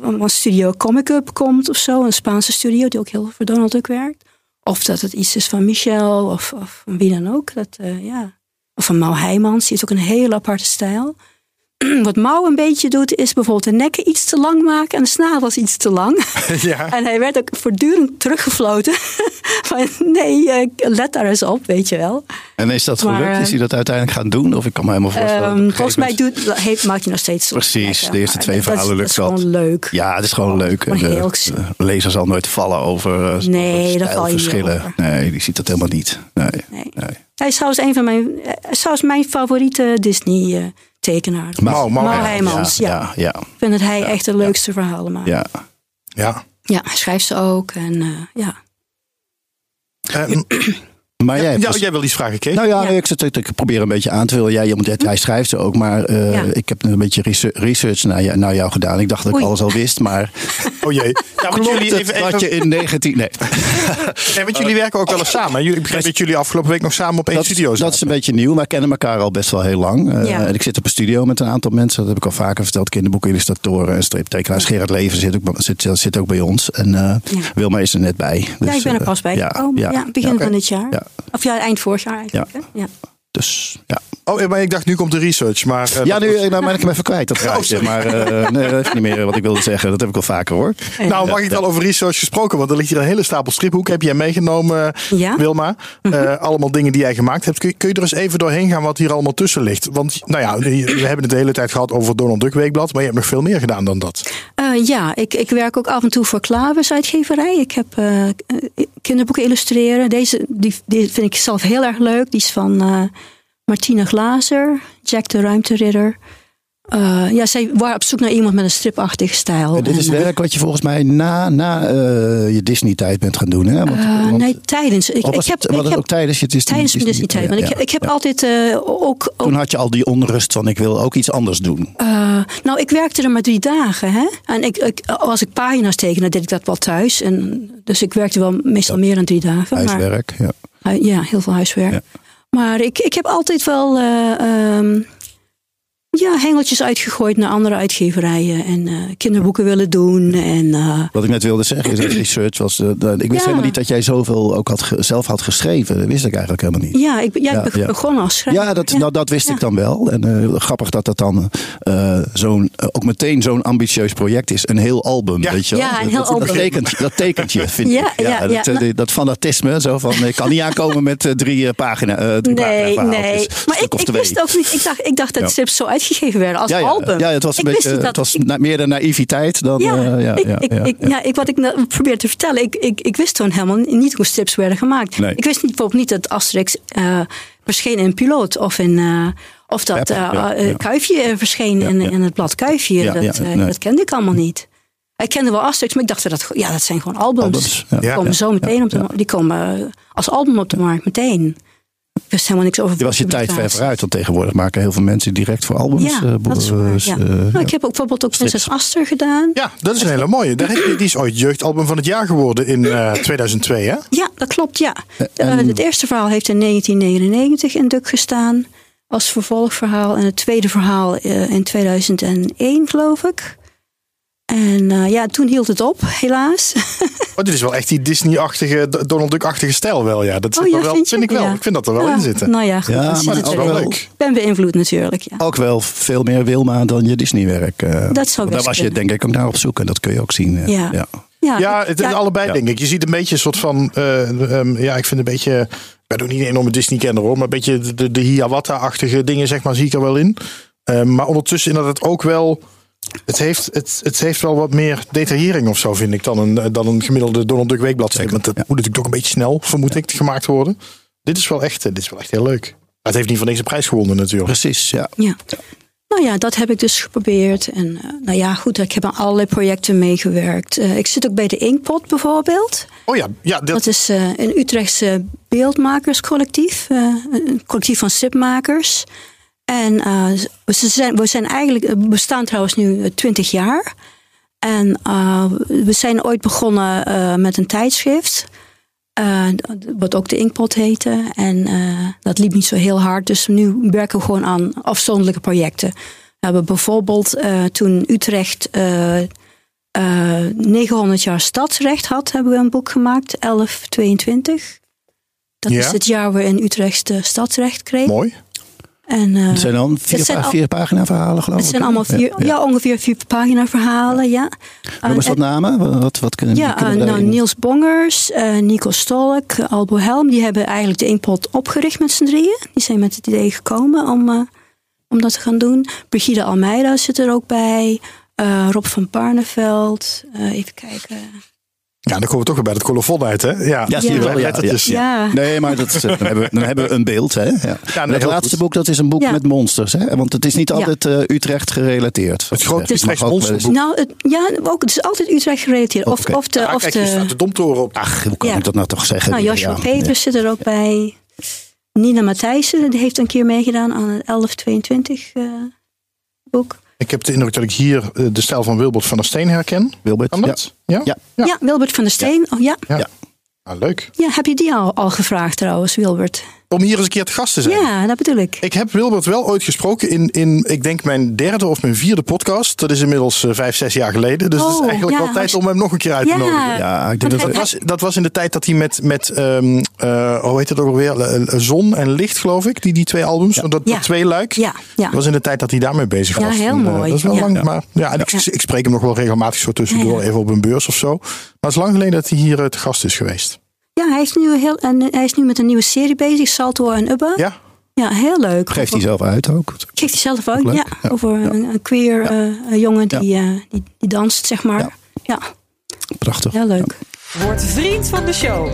van een studio Comic Up komt of zo. Een Spaanse studio die ook heel veel voor Donald Duck werkt. Of dat het iets is van Michel of, of wie dan ook. Dat, eh, ja. Of van Mau Heijmans, die heeft ook een hele aparte stijl. Wat Mau een beetje doet, is bijvoorbeeld de nekken iets te lang maken en de snavels iets te lang. ja. En hij werd ook voortdurend teruggefloten. van nee, eh, let daar eens op, weet je wel. en is dat Maar, gelukt? Is hij dat uiteindelijk gaan doen? Of ik kan me helemaal voorstellen. dat een volgens mij doet, heeft, maakt je nog steeds Precies, de eerste twee dat- verhalen dat lukt is dat. gewoon leuk. Ja, het is gewoon leuk. En Maar de, de lezer zal nooit vallen over eh, Nee, val je over. Nee, die ziet dat helemaal niet. Nee, Nee. nee. Hij is trouwens een van mijn, hij is trouwens mijn favoriete Disney eh, tekenaar. Mau, Mau Mau Heijmans, ja. ja, ja, Ik vind dat hij echt de leukste verhalen maakt. Ja. ja. Ja. hij schrijft ze ook. En, eh, ja. Eh, Maar jij, ja, dus- jij wil iets vragen, Kees? Nou ja, Ja. ik, zit, ik probeer een beetje aan te vullen. Ja, je moet, hij schrijft ze ook, maar eh, Ja. ik heb een beetje research, naar, je- naar jou gedaan. Ik dacht dat ik Oei. alles al wist, maar Oh jee. Ja, want klopt jullie, het even, dat je in 19... Nee, nee, want jullie werken ook wel eens samen. Jullie, ik begrijp dat jullie afgelopen week nog samen op één dat, studio dat zaten. is een beetje nieuw. Wij kennen elkaar al best wel heel lang. Eh, Ja. en ik zit op een studio met een aantal mensen. Dat heb ik al vaker verteld. Kinderboekenillustratoren en striptekenaars. Gerard Leven zit ook, zit, zit ook bij ons. En eh, Ja. Wilma is er net bij. ja, Dus, ik ben er pas bij ja, ja, begin van dit jaar. Ja. Of ja, eind vorig jaar eigenlijk. hè? Ja. Dus ja, Oh, maar ik dacht nu komt de research. Maar, uh, ja, nu nou ben ik hem even kwijt, dat rijtje. Oh, maar uh, nee, dat is niet meer wat ik wilde zeggen. Dat heb ik al vaker hoor. Nou, mag ik wel over research gesproken? Want er ligt hier een hele stapel striphoeken. Heb jij meegenomen, ja? Wilma? Uh, allemaal dingen die jij gemaakt hebt. Kun je, kun je, er eens even doorheen gaan wat hier allemaal tussen ligt? Want nou ja, we hebben het de hele tijd gehad over Donald Duck Weekblad. Maar je hebt nog veel meer gedaan dan dat. ja, ik, ik werk ook af en toe voor Klavis uitgeverij. Ik heb kinderboeken illustreren. Deze die, die vind ik zelf heel erg leuk. Die is van uh, Martina Glazer, Jack de Ruimteridder. Uh, ja, zij waren op zoek naar iemand met een stripachtige stijl. En dit is werk wat je volgens mij na, na uh, je Disney-tijd bent gaan doen, hè? Want, want, nee, tijdens. Ik, ik heb, ik heb, ook tijdens je Disney, tijdens Disney, Disney-tijd. Ja. ik, ik heb altijd ook, ook, Toen had je al die onrust van ik wil ook iets anders doen. nou, ik werkte er maar drie dagen, hè? En ik, ik, als ik pagina's tekende, deed ik dat wel thuis. En, dus ik werkte wel meestal meer dan drie dagen. Huiswerk, maar, ja. ja, heel veel huiswerk. Maar ik, ik heb altijd wel uh, um, ja, hengeltjes uitgegooid naar andere uitgeverijen. En uh, kinderboeken willen doen. En, uh, Wat ik net wilde zeggen is dat research was. Uh, ik wist ja. helemaal niet dat jij zoveel ook had zelf had geschreven. Dat wist ik eigenlijk helemaal niet. Ja, ik, ja, ik ben begonnen als schrijver. Ja, dat, Nou, dat wist ik dan wel. En grappig dat dat dan zo'n ook meteen zo'n ambitieus project is. Een heel album. Weet je wel? Ja, een heel dat, album. Dat tekent, dat tekent je, vind ja, ik. Ja, dat, nou, dat fanatisme. Zo van, ik kan niet aankomen met drie pagina. drie nee, pagina nee. Maar ik, ik wist ook niet. Ik dacht, ik dacht dat strips zo uitgegeven werden als album. Ja, het was, een beetje, het was meer de naïviteit dan. Ja, uh, ja, ik, ja, ik, ik, ja. ik, wat ik probeer te vertellen, ik, ik, ik wist toen helemaal niet hoe strips werden gemaakt. Nee. Ik wist niet, bijvoorbeeld niet dat Asterix uh, verscheen in Piloot of in. Uh, of dat ja, ja. Kuifje verscheen in, in het blad Kuifje. dat, nee. dat kende ik allemaal niet. Ik kende wel Asterix, maar ik dacht dat ja, dat zijn gewoon albums. albums die komen zo meteen op de Die komen als album op de markt meteen. Ik wist helemaal niks over. Je was je tijd ver vooruit, want tegenwoordig maken heel veel mensen direct voor albums. Ja, uh, dat is waar, ja. Uh, nou, ik heb ook bijvoorbeeld ook Prinses Aster gedaan. Ja, dat is een hele mooie. Daar heb je, die is ooit jeugdalbum van het jaar geworden in uh, 2002, hè? Ja, dat klopt, ja. En... het eerste verhaal heeft in 1999 in Duk gestaan als vervolgverhaal. En het tweede verhaal in 2001, geloof ik. En uh, ja, toen hield het op, helaas. Oh, dit is wel echt die Disney-achtige, Donald Duck-achtige stijl wel, ja. Dat zit oh, ja, wel, vind, vind ik wel. Ja. Ik vind dat er wel ja. in zitten. Nou ja, goed, ja maar dat is wel leuk. Ik ben beïnvloed natuurlijk, ja. Ook wel veel meer Wilma dan je Disney-werk. Uh, dat zou Daar was je denk ik ook naar op zoek en dat kun je ook zien. Uh, ja. ja. Ja, ja, het is allebei denk ik. Je ziet een beetje een soort van, um, ja, ik vind een beetje, ik ben ook niet een enorme Disney-kenner hoor, maar een beetje de, de Hiawatha-achtige dingen zeg maar, zie ik er wel in. Um, maar ondertussen inderdaad ook wel... Het heeft, het, het heeft wel wat meer detaillering of zo, vind ik, dan een, dan een gemiddelde Donald Duck weekblad. Want dat ja. moet natuurlijk toch een beetje snel, vermoed ik, gemaakt worden. Dit is wel echt, dit is wel echt heel leuk. Maar het heeft niet van deze prijs gewonnen natuurlijk. Precies, ja. ja. Nou ja, dat heb ik dus geprobeerd. En uh, nou ja, goed, ik heb aan allerlei projecten meegewerkt. Uh, ik zit ook bij de Inkpot bijvoorbeeld. Oh ja, ja dat, dat is uh, een Utrechtse beeldmakerscollectief. een collectief van stripmakers. En uh, we, zijn, we zijn eigenlijk, we bestaan trouwens nu twintig jaar. En uh, we zijn ooit begonnen uh, met een tijdschrift. wat ook de Inkpot heette. En dat liep niet zo heel hard. Dus nu werken we gewoon aan afzonderlijke projecten. We hebben bijvoorbeeld toen Utrecht 900 jaar stadsrecht had, hebben we een boek gemaakt. 1122. Dat Ja. is het jaar waarin Utrecht stadsrecht kreeg. Mooi. En, uh, Het zijn dan vier, het zijn pa- al- vier pagina verhalen geloof het ik. zijn allemaal vier, ja, Ja, ongeveer vier pagina verhalen, ja. Noem eens wat namen. Wat, wat kunnen, Ja, kunnen uh, we nou, Niels Bongers, uh, Nico Stolk, Albo Helm, die hebben eigenlijk de Inkpot opgericht met z'n drieën. Die zijn met het idee gekomen om, om dat te gaan doen. Brigide Almeida zit er ook bij. Rob van Barneveld. Uh, even kijken. Ja, dan komen we toch weer bij het colofon uit, hè? Ja, Ja, zie je wel. Ja, lettertjes. Ja. Nee, maar dat, eh, dan, hebben we, dan hebben we een beeld. Hè? Ja. nee, het laatste goed. boek dat is een boek Ja. met monsters. Hè? Want het is niet Ja. altijd eh, Utrecht gerelateerd. Het grote wel eens- monsterboek. Nou, het, ja, ook, het is altijd Utrecht gerelateerd. Of, of de, Ja, of kijk, je staat de de, domtoren op. Ach, hoe kan Ja. ik dat nou toch zeggen? nou, Joshua Ja, Peters zit er ook bij. Nina Matthijssen, die heeft een keer meegedaan aan het 1122 eh boek. Ik heb de indruk dat ik hier eh, de stijl van Wilbert van der Steen herken. Wilbert, ja. Ja? Ja. Ja, Ja. Wilbert van der Steen. Oh, ja. Ja. Ja. Ah, leuk. ja, heb je die al, al gevraagd trouwens, Wilbert? Om hier eens een keer te gast te zijn. Ja, dat bedoel ik. Ik heb Wilbert wel ooit gesproken in, in, ik denk, mijn derde of mijn vierde podcast. Dat is inmiddels uh, vijf, zes jaar geleden. Dus het is Oh, eigenlijk ja, wel tijd om hem nog een keer uit te Ja. nodigen. Ja, ik denk dat Dat was, dat was in de tijd dat hij met, met ehm, eh, hoe heet het ook alweer? Zon en Licht, geloof ik. Die, die twee albums. Dat, Ja. dat twee luik. Ja, ja. Dat was in de tijd dat hij daarmee bezig Ja, was. heel En, eh, mooi. dat is wel Ja. lang, maar ja, en ik, ik spreek hem nog wel regelmatig zo tussendoor, Ja, ja. even op een beurs of zo. Maar het is lang geleden dat hij hier te gast is geweest. Ja, hij is, nu heel, en hij is nu met een nieuwe serie bezig, Salto en Ubba. Ja? Ja, heel leuk. geeft hij zelf uit ook. Geeft hij zelf ook, leuk. ja. Ja. Over een, een queer eh, jongen die, eh, die, die danst, zeg maar. Ja. Ja, Prachtig. heel leuk. Word vriend van de show.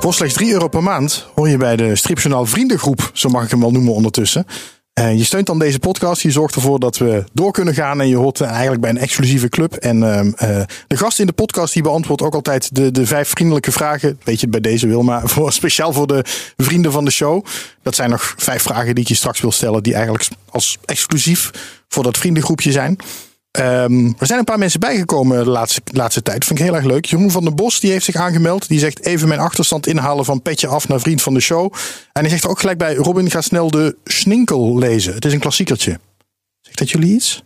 Voor slechts 3 euro per maand hoor je bij de Stripjournaal Vriendengroep, zo mag ik hem wel noemen ondertussen. En je steunt dan deze podcast. Je zorgt ervoor dat we door kunnen gaan. En je hoort eh, eigenlijk bij een exclusieve club. En ehm, eh, de gast in de podcast die beantwoordt ook altijd de, de vijf vriendelijke vragen. Weet je bij deze Wilma. Voor, speciaal voor de vrienden van de show. Dat zijn nog vijf vragen die ik je straks wil stellen. Die eigenlijk als exclusief voor dat vriendengroepje zijn. Ehm, er zijn een paar mensen bijgekomen de laatste, laatste tijd. Vind ik heel erg leuk. Jeroen van den Bos die heeft zich aangemeld. Die zegt even mijn achterstand inhalen van petje af naar vriend van de show. En hij zegt er ook gelijk bij: Robin, ga snel de Sninkel lezen. Het is een klassiekertje. Zegt dat jullie iets?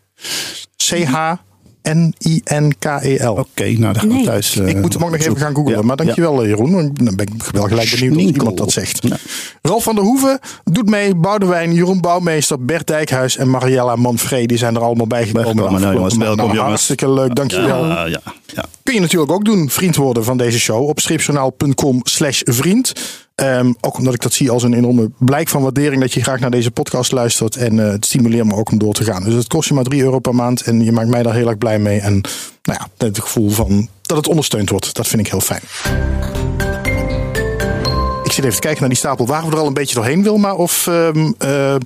C-H-N-I-N-K-E-L. Oké, nou dan gaan we Nee. thuis. eh, Ik moet hem ook nog even gaan googlen. Ja, Maar dankjewel Jeroen. Dan ben ik wel gelijk benieuwd als Sninkel. iemand dat zegt. Ja. Ralf van der Hoeven doet mee. Boudewijn, Jeroen Bouwmeester, Bert Dijkhuis en Mariella Manfree. Die zijn er allemaal bijgekomen. Bijgekomen, nou, jongens. Maand. Welkom, Nou, jongens. Hartstikke leuk, dankjewel. Ja, ja, ja. Kun je natuurlijk ook doen, vriend worden van deze show op stripjournaal.com slash vriend. Ehm, ook omdat ik dat zie als een enorme blijk van waardering dat je graag naar deze podcast luistert. En eh, het stimuleert me ook om door te gaan. Dus het kost je maar 3 euro per maand en je maakt mij daar heel erg blij mee. En nou ja, het gevoel van dat het ondersteund wordt, dat vind ik heel fijn. Ik zit even te kijken naar die stapel. Waren we er al een beetje doorheen, Wilma? Of ehm, eh,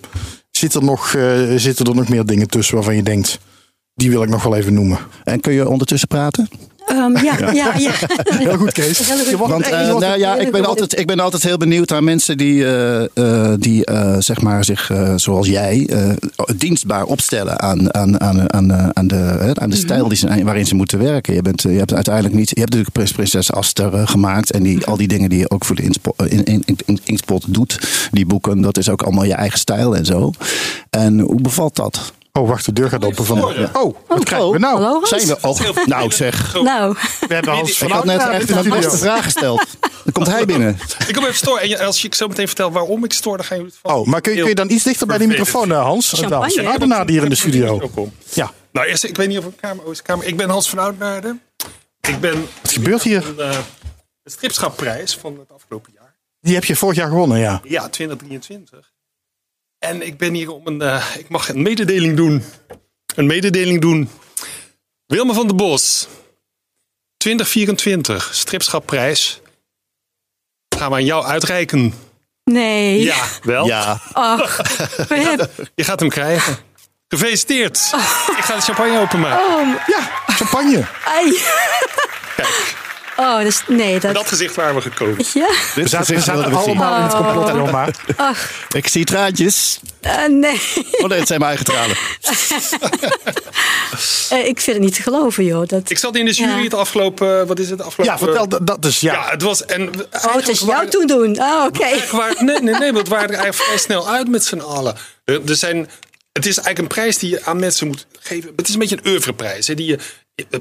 zit er nog, eh, zitten er nog meer dingen tussen waarvan je denkt, die wil ik nog wel even noemen? En kun je ondertussen praten? Ehm, ja, ja, ja. Heel goed, Kees. Heel goed. Je wordt Want eh, nou ja, ik ben, altijd, ik ben altijd heel benieuwd naar mensen die, eh, eh, die eh, zeg maar zich, eh, zoals jij, eh, dienstbaar opstellen aan, aan, aan, aan, eh, aan de, hè, aan de stijl die ze, waarin ze moeten werken. Je, bent, je hebt uiteindelijk niet, je hebt natuurlijk Prins- Prinses Aster gemaakt en die, al die dingen die je ook voor de eh, in, in, in, Inkspot doet, die boeken, dat is ook allemaal je eigen stijl en zo. En hoe bevalt dat? Oh, wacht, de deur gaat open van. Oh, wat krijgen we nou? Hallo Hans? Zijn we, oh, nou zeg, Nou, We hebben Hans van ik had net echt de een studio. vraag gesteld. Dan komt hij binnen. Ik kom even storen. En je- als ik zo meteen vertel waarom ik stoor, dan gaan jullie het van. Oh, maar kun je, kun je dan iets dichter bij de microfoon, eh, Hans? Champagne. Hans van Oudenaarde hier in de studio. Ja, Nou, eerst, ik weet niet of een kamer, oh, is kamer. Ik ben Hans van Oudenaarde. Ik ben wat gebeurt hier? een uh, stripschapprijs van het afgelopen jaar. Die heb je vorig jaar gewonnen, ja. Ja, 2023. En ik ben hier om een. eh, ik mag een mededeling doen. Een mededeling doen. Wilma van der Bos. 2024, stripschapprijs. Gaan we aan jou uitreiken. nee. Ja, wel. Ja, Ach. Je gaat hem krijgen. Gefeliciteerd. Ik ga de champagne openmaken. Ja, champagne. Ai. Kijk, Oh, dus, nee, dat... dat gezicht waren we gekomen. Ja, We zaten, we gezicht zaten we zien. allemaal in het complot, Wilma. ik zie traantjes. eh, nee. Oh nee, het zijn mijn eigen tranen. Eh, ik vind het niet te geloven, joh. Dat... Ik zat in de jury Ja. het afgelopen, eh, wat is het, afgelopen... Ja, vertel dat, dus. Ja. Ja, het was... En Oh, het is jou toen doen. Oh, oké. nee, nee, nee, want we waren er eigenlijk vrij snel uit met z'n allen. Er, er zijn, het is eigenlijk een prijs die je aan mensen moet geven. Het is een beetje een oeuvreprijs. Hè, die je,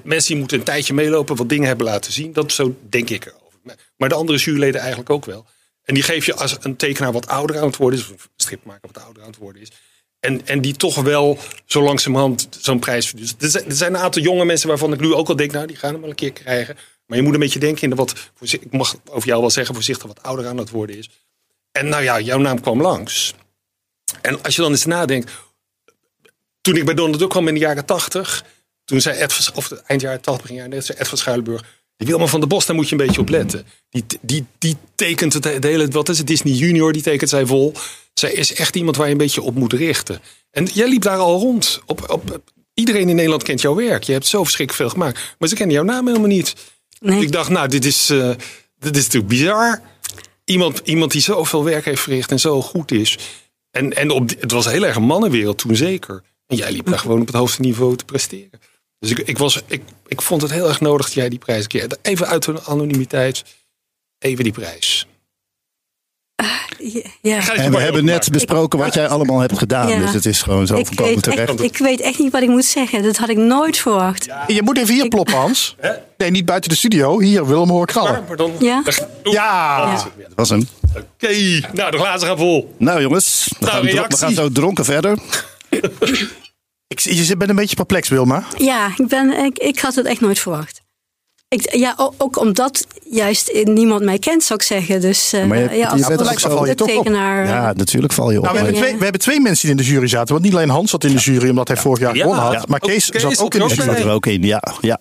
mensen die moeten een tijdje meelopen, wat dingen hebben laten zien. Dat zo denk ik erover. Maar de andere juryleden eigenlijk ook wel. En die geef je als een tekenaar wat ouder aan het worden is. Of een stripmaker wat ouder aan het worden is. En, en die toch wel zo langzamerhand zo'n prijs verdient. Dus er zijn, een aantal jonge mensen waarvan ik nu ook al denk, nou die gaan hem wel een keer krijgen. Maar je moet een beetje denken in de wat, ik mag over jou wel zeggen, voorzichtig wat ouder aan het worden is. En nou ja, jouw naam kwam langs. En als je dan eens nadenkt, toen ik bij Donald Duck kwam in de jaren tachtig, toen zei Ed, van- of het eind jaren 80, begin jaren 90, zei Ed van Schuilenburg, die Wilma van der Bos, daar moet je een beetje op letten. Die, die, die tekent het, de hele, wat is het, Disney Junior, die tekent zij vol. Zij is echt iemand waar je een beetje op moet richten. En jij liep daar al rond. Op, op, iedereen in Nederland kent jouw werk. Je hebt zo verschrikkelijk veel gemaakt. Maar ze kennen jouw naam helemaal niet. Nee. Ik dacht, nou, dit is, eh, dit is natuurlijk bizar. Iemand, iemand die zoveel werk heeft verricht en zo goed is. En, en op, het was heel erg een mannenwereld toen zeker. En jij liep daar gewoon op het hoogste niveau te presteren. Dus ik, ik, was, ik, ik vond het heel erg nodig dat jij die prijs een keer... Even uit de anonimiteit, even die prijs. Ja. Ga je En we hebben net besproken wat jij allemaal hebt gedaan. Ja. Dus het is gewoon zo voorkomen terecht. echt, ik weet echt niet wat ik moet zeggen. Dat had ik nooit verwacht. Je moet even hier ploppen, Hans. Nee, niet buiten de studio. Hier, Willem hoor krallen. Dan, Ja? Ja. dat was hem. Oké, nou de glazen gaan vol. Nou jongens, we, Nou, gaan, dro- we gaan zo dronken verder. Ik, je bent een beetje perplex, Wilma. Ja, ik, ben, ik, ik had het echt nooit verwacht. Ik, ja, ook omdat juist niemand mij kent, zou ik zeggen. Dus eh, Maar je- ja, als, je bent als ook zo- val je toch op. tekenaar. Ja, natuurlijk val je op. Nou, we, hebben twee, we hebben twee mensen die in de jury zaten. Want niet alleen Hans zat in de jury omdat hij vorig jaar Ja. gewonnen had. Ja. Maar Kees, zat ook in de jury. zat er ook in, ja. ja.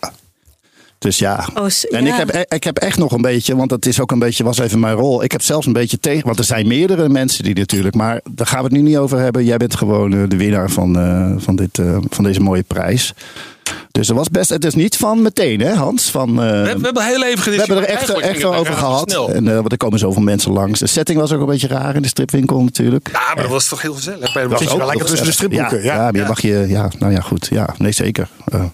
Dus ja. Oh, En ja. ik, heb, e- ik heb echt nog een beetje, want dat is ook een beetje, was even mijn rol. Ik heb zelfs een beetje tegen, want er zijn meerdere mensen die natuurlijk, maar daar gaan we het nu niet over hebben. Jij bent gewoon eh, de winnaar van, eh, van, dit, eh, van deze mooie prijs. Dus er was best, het is niet van meteen, hè, Hans? Van, eh, We, hebben- we hebben heel even we hebben er echt, echt wel over gehad. En, eh, want er komen zoveel mensen langs. De setting was ook een beetje raar in de stripwinkel natuurlijk. Ja, maar dat was toch heel gezellig. Bij de je wel lekker tussen de stripboeken, ja. Ja, maar je mag je, ja, nou ja, goed. Ja, nee, zeker. Eh,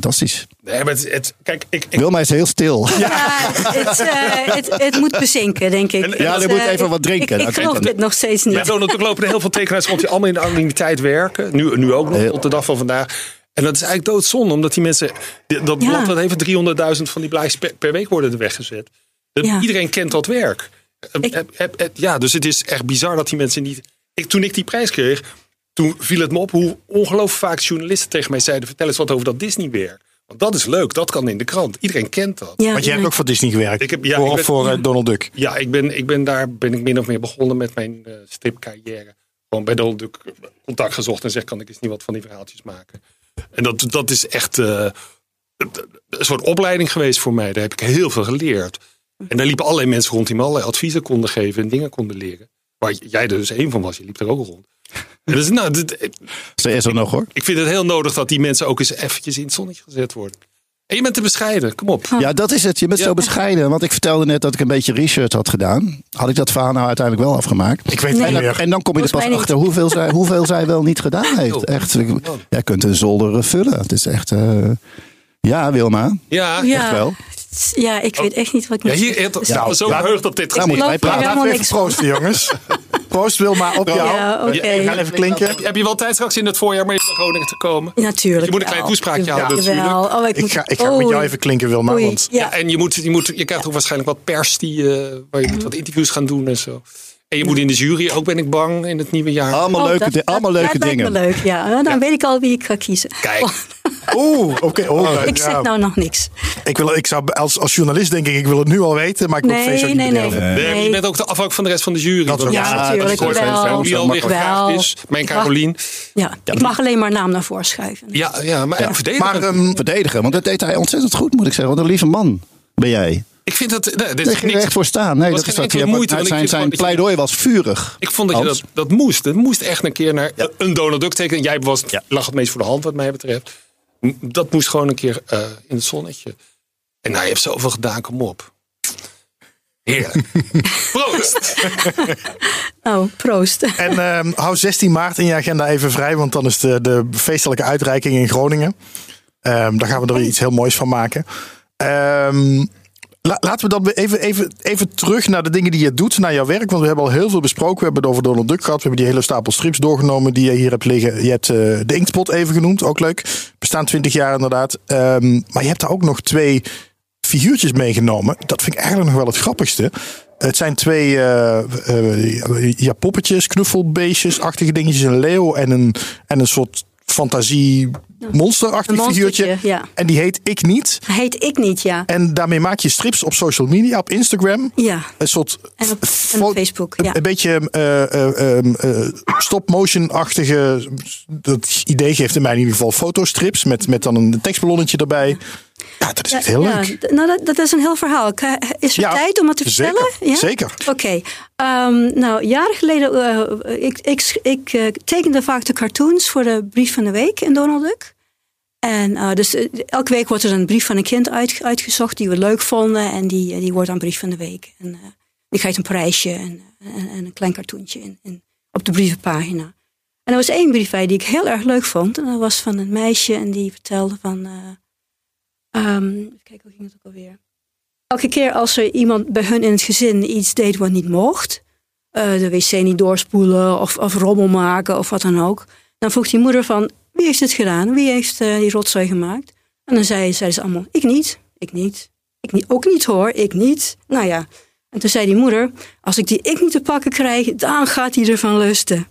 fantastisch. Nee, maar het, het- kijk, ik, ik, Wilma is heel stil. Ja, het, eh, het, het moet bezinken, denk ik. En- Ja, er moet eh, even wat drinken. Ik, ik geloof dit nog steeds Met niet. Donald Duck lopen er heel veel tekenaars rond die allemaal in de anonimiteit werken. Nu, nu ook nog, Heel. tot de dag van vandaag. En dat is eigenlijk doodzonde, omdat die mensen... Dat Ja. blad dat heeft 300.000 van die blaadjes per, per week worden er weggezet. Ja. Iedereen kent dat werk. Eh, Ik- ja, dus het is echt bizar dat die mensen niet... Ik, toen ik die prijs kreeg, toen viel het me op hoe ongelooflijk vaak journalisten tegen mij zeiden... vertel eens wat over dat Disney-werk. Want dat is leuk, dat kan in de krant. Iedereen kent dat. Ja, Want jij hebt ook voor Disney gewerkt. Ik heb- ja, voor ik ben- voor eh. Donald Duck. Ja, ik ben, ik ben daar ben ik min of meer begonnen met mijn eh, stripcarrière. Gewoon bij Donald Duck contact gezocht en zeg kan ik eens niet wat van die verhaaltjes maken. En dat, dat is echt eh, een soort opleiding geweest voor mij. Daar heb ik heel veel geleerd. En daar liepen allerlei mensen rond die me allerlei adviezen konden geven en dingen konden leren. Waar jij er dus één van was, je liep er ook rond. En dus, nou, dit- Ze is er nog hoor. ik vind het heel nodig dat die mensen ook eens eventjes in het zonnetje gezet worden. En je bent te bescheiden, kom op. Ja, dat is het. Je bent Ja. zo bescheiden. Want ik vertelde net dat ik een beetje research had gedaan. Had ik dat verhaal nou uiteindelijk wel afgemaakt? Ik weet het En niet dan, meer. en dan kom je er pas achter hoeveel zij, hoeveel zij wel niet gedaan heeft. Echt. Jij kunt een zolder eh, vullen. Het is echt. eh, ja, Wilma. Ja, Ja. Echt wel. Ja, ik weet echt niet wat ik ja moet hier, het, Dus- nou, zo verheugd op dit Nou, moeten wij er praten. Laten we even proosten, jongens. Proost Wilma op jou. Ja, oké. We gaan even klinken. Heb je wel tijd straks in het voorjaar mee naar Groningen te komen? Natuurlijk. Je moet een klein toespraakje houden natuurlijk. Oh, ik, Ik moet, ga, ik ga met jou even klinken, Wilma. Want ja. Ja, en je, moet, je, moet, je krijgt ook waarschijnlijk wat pers die, eh, waar je moet wat interviews gaan doen en zo. En je moet in de jury ook, ben ik bang, in het nieuwe jaar. Allemaal Oh, leuke, dat- allemaal dat- leuke dat dingen. leuk, ja. Dan weet ik al wie ik ga kiezen. Kijk. Oeh, oké. oh, Ik ja. zeg nou nog niks. ik, wil, ik zou als, als journalist denk ik, ik wil het nu al weten, maar ik wil het feest ook Nee, niet nee, nee. Nee, je bent ook de afhankelijk van de rest van de jury. Dat is ook Ja, waar. natuurlijk. dat is wel. gevraagd is. Mijn Ik mag- Carolien. Ja, ik mag alleen maar naam naar voren schuiven. Ja, ja maar ja. verdedigen. Maar ehm, Verdedigen, want dat deed hij ontzettend goed, moet ik zeggen. Wat een lieve man ben jij. ik vind dat... Nee, dit is er niks. echt voor staan. Nee, dat is wat je hebt- moeite, ik Zijn, zijn dat pleidooi was vurig. Ik vond dat je dat, dat moest. Het moest echt een keer naar een Donald Duck tekenen. Jij was, lag het meest voor de hand wat mij betreft. Dat moest gewoon een keer eh, in het zonnetje. En nou, je hebt zoveel gedaan, kom op. Heerlijk. Proost. Oh, proost. En ehm, hou 16 maart in je agenda even vrij, want dan is de, de feestelijke uitreiking in Groningen. Ehm, daar gaan we er iets heel moois van maken. Ehm, la- laten we dan even, even, even terug naar de dingen die je doet, naar jouw werk. Want we hebben al heel veel besproken. We hebben het over Donald Duck gehad. We hebben die hele stapel strips doorgenomen die je hier hebt liggen. Je hebt eh, de Inktpot even genoemd, ook leuk. Bestaan 20 jaar inderdaad. Ehm, maar je hebt daar ook nog twee figuurtjes meegenomen. Dat vind ik eigenlijk nog wel het grappigste. Het zijn twee eh, eh, ja, poppetjes, knuffelbeestjes-achtige dingetjes. Een leeuw en een, en een soort fantasie monsterachtig Een figuurtje. ja. En die heet Ik Niet. Heet ik niet, ja. En daarmee maak je strips op social media, op Instagram. Ja. Een soort En op, en fo- op Facebook, ja. een beetje eh, eh, ehm, eh, stop-motion-achtige. Dat idee geeft in mij in ieder geval fotostrips met, met dan een tekstballonnetje erbij. Ja, dat is echt heel ja, leuk. Nou, dat, dat is een heel verhaal. Is er Ja, tijd om het te zeker, vertellen? Ja? zeker. Oké. Ehm, nou, jaren geleden... eh, ik ik, ik eh, tekende vaak de cartoons voor de brief van de week in Donald Duck. En eh, dus elke week wordt er een brief van een kind uit, uitgezocht die we leuk vonden. En die, die wordt dan brief van de week. En die krijgt een prijsje en, en, en een klein cartoontje in, in, op de brievenpagina. En er was één brief bij die ik heel erg leuk vond. En dat was van een meisje en die vertelde van... Ehm, even kijken, hoe ging het ook alweer? Elke keer als er iemand bij hun in het gezin iets deed wat niet mocht, eh, de wc niet doorspoelen of, of rommel maken of wat dan ook. Dan vroeg die moeder van, wie heeft het gedaan? Wie heeft eh, die rotzooi gemaakt? En dan zei, zeiden ze allemaal, ik niet, ik niet, ik niet, ook niet hoor, ik niet. Nou ja, en toen zei die moeder, als ik die ik niet te pakken krijg, dan gaat hij ervan lusten.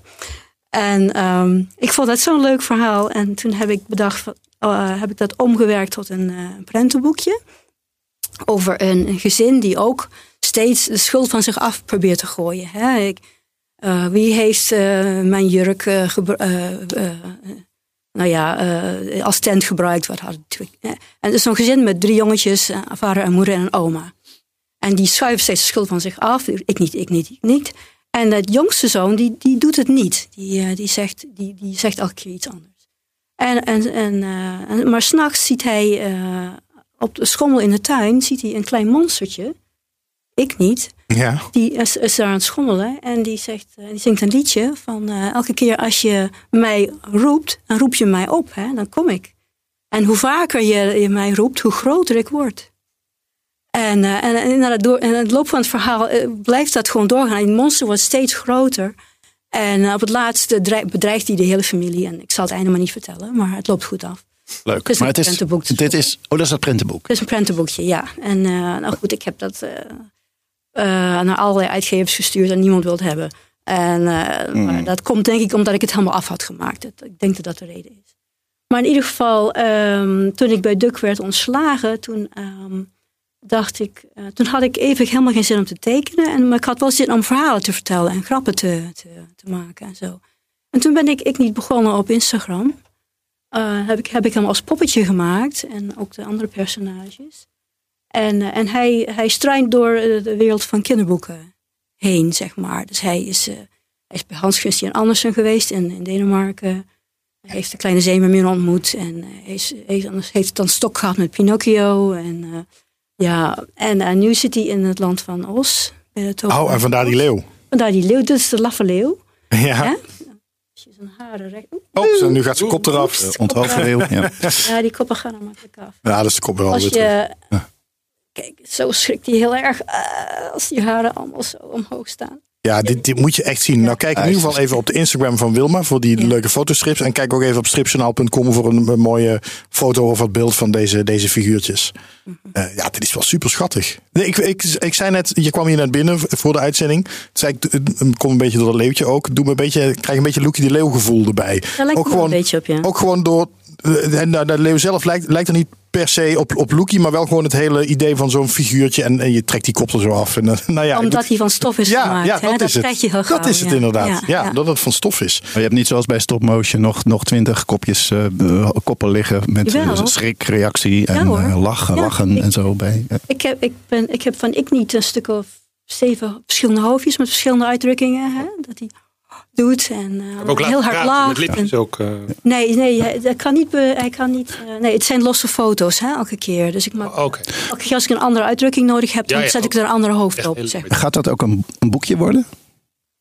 En ehm, ik vond dat zo'n leuk verhaal. En toen heb ik bedacht, eh, heb ik dat omgewerkt tot een eh, prentenboekje. Over een, gezin die ook steeds de schuld van zich af probeert te gooien. Hè? Ik, eh, wie heeft mijn jurk nou ja, als tent gebruikt? Wat had en het is zo'n gezin met drie jongetjes, vader en moeder en een oma. En die schuiven steeds de schuld van zich af. Ik niet, ik niet, ik niet. En het jongste zoon, die, die doet het niet. Die, die, zegt, die, die zegt elke keer iets anders. En, en, en, en, maar s'nachts ziet hij eh, op de schommel in de tuin ziet hij een klein monstertje. Ik niet. Ja. Die is, is daar aan het schommelen. En die, zegt, eh, die zingt een liedje van elke keer als je mij roept, dan roep je mij op. Hè, dan kom ik. En hoe vaker je, je mij roept, hoe groter ik word. En, en, en, door, en in het loop van het verhaal blijft dat gewoon doorgaan. Die monster wordt steeds groter. En eh, op het laatste dreigt- bedreigt hij de hele familie. En ik zal het einde maar niet vertellen, maar het loopt goed af. Leuk. Het is maar het is, dit is, oh, dat is dat prentenboek. Het is een prentenboekje, ja. En eh, nou goed, ik heb dat eh, naar allerlei uitgevers gestuurd en niemand wil het hebben. En maar dat komt denk ik omdat ik het helemaal af had gemaakt. Ik denk dat dat de reden is. Maar in ieder geval, ehm, toen ik bij Duk werd ontslagen, toen ehm, dacht ik, eh, toen had ik even helemaal geen zin om te tekenen. En, maar ik had wel zin om verhalen te vertellen en grappen te, te, te maken en zo. En toen ben ik, ik niet begonnen op Instagram. Eh, heb, ik, heb ik hem als poppetje gemaakt en ook de andere personages. En, eh, en hij, hij struint door de wereld van kinderboeken heen, zeg maar. Dus hij is, hij is bij Hans Christian Andersen geweest in, in Denemarken. Hij heeft de kleine zeemermin ontmoet. En heeft, heeft het dan stok gehad met Pinocchio. En, ja, en eh, nu zit hij in het land van Os. Bij de toren Oh, en vandaar die leeuw. Vandaar die leeuw. Is de laffe leeuw. Ja. Hè? Je zijn haren recht... Oh, zo, nu gaat zijn kop eraf. Uh. Ja. Ja, die koppen gaan er makkelijk af. Ja, dat is de kop wel Als weer terug. je... Kijk, zo schrikt hij heel erg eh, als die haren allemaal zo omhoog staan. Ja, dit, dit moet je echt zien. Nou, kijk in ieder geval even op de Instagram van Wilma voor die Ja. leuke fotostrips. En kijk ook even op stripjournaal.com voor een, een mooie foto of wat beeld van deze, deze figuurtjes. Mhm. Eh, ja, dit is wel super schattig. Nee, ik, ik, ik zei net, je kwam hier net binnen voor de uitzending. Toen zei ik, komt een beetje door dat leeuwtje ook. Doe me een beetje, ik krijg een beetje Loekie de Leeuw gevoel erbij. Daar lijkt ook wel een beetje op, ja. Ook gewoon door. En nou, de leeuw zelf lijkt, lijkt er niet per se op, op Loekie, maar wel gewoon het hele idee van zo'n figuurtje. En, en je trekt die kop er zo af. En, eh, nou ja, Omdat hij van stof is ja, gemaakt. ja, hè? dat, dat is het. krijg je heel dat gauw, is het ja. inderdaad. Ja, Ja, ja. dat het van stof is. Maar je hebt niet zoals bij stop motion nog, nog twintig kopjes eh, eh, koppen liggen met Jawel. eh, schrik, reactie en lachen, Ja, lachen ik- en zo bij. Ik heb, ik, ben, ik heb van ik niet een stuk of zeven verschillende hoofdjes met verschillende uitdrukkingen. Hè? Dat hij doet en eh, laten heel hard lacht. en- ook. eh. Nee, nee hij, hij kan niet. hij kan niet eh, nee, het zijn losse foto's hè, elke keer. Dus ik maak, Oké. elke keer als ik een andere uitdrukking nodig heb, dan Ja, ja, zet ik er een andere hoofd op. Zeg. Gaat dat ook een, een boekje worden?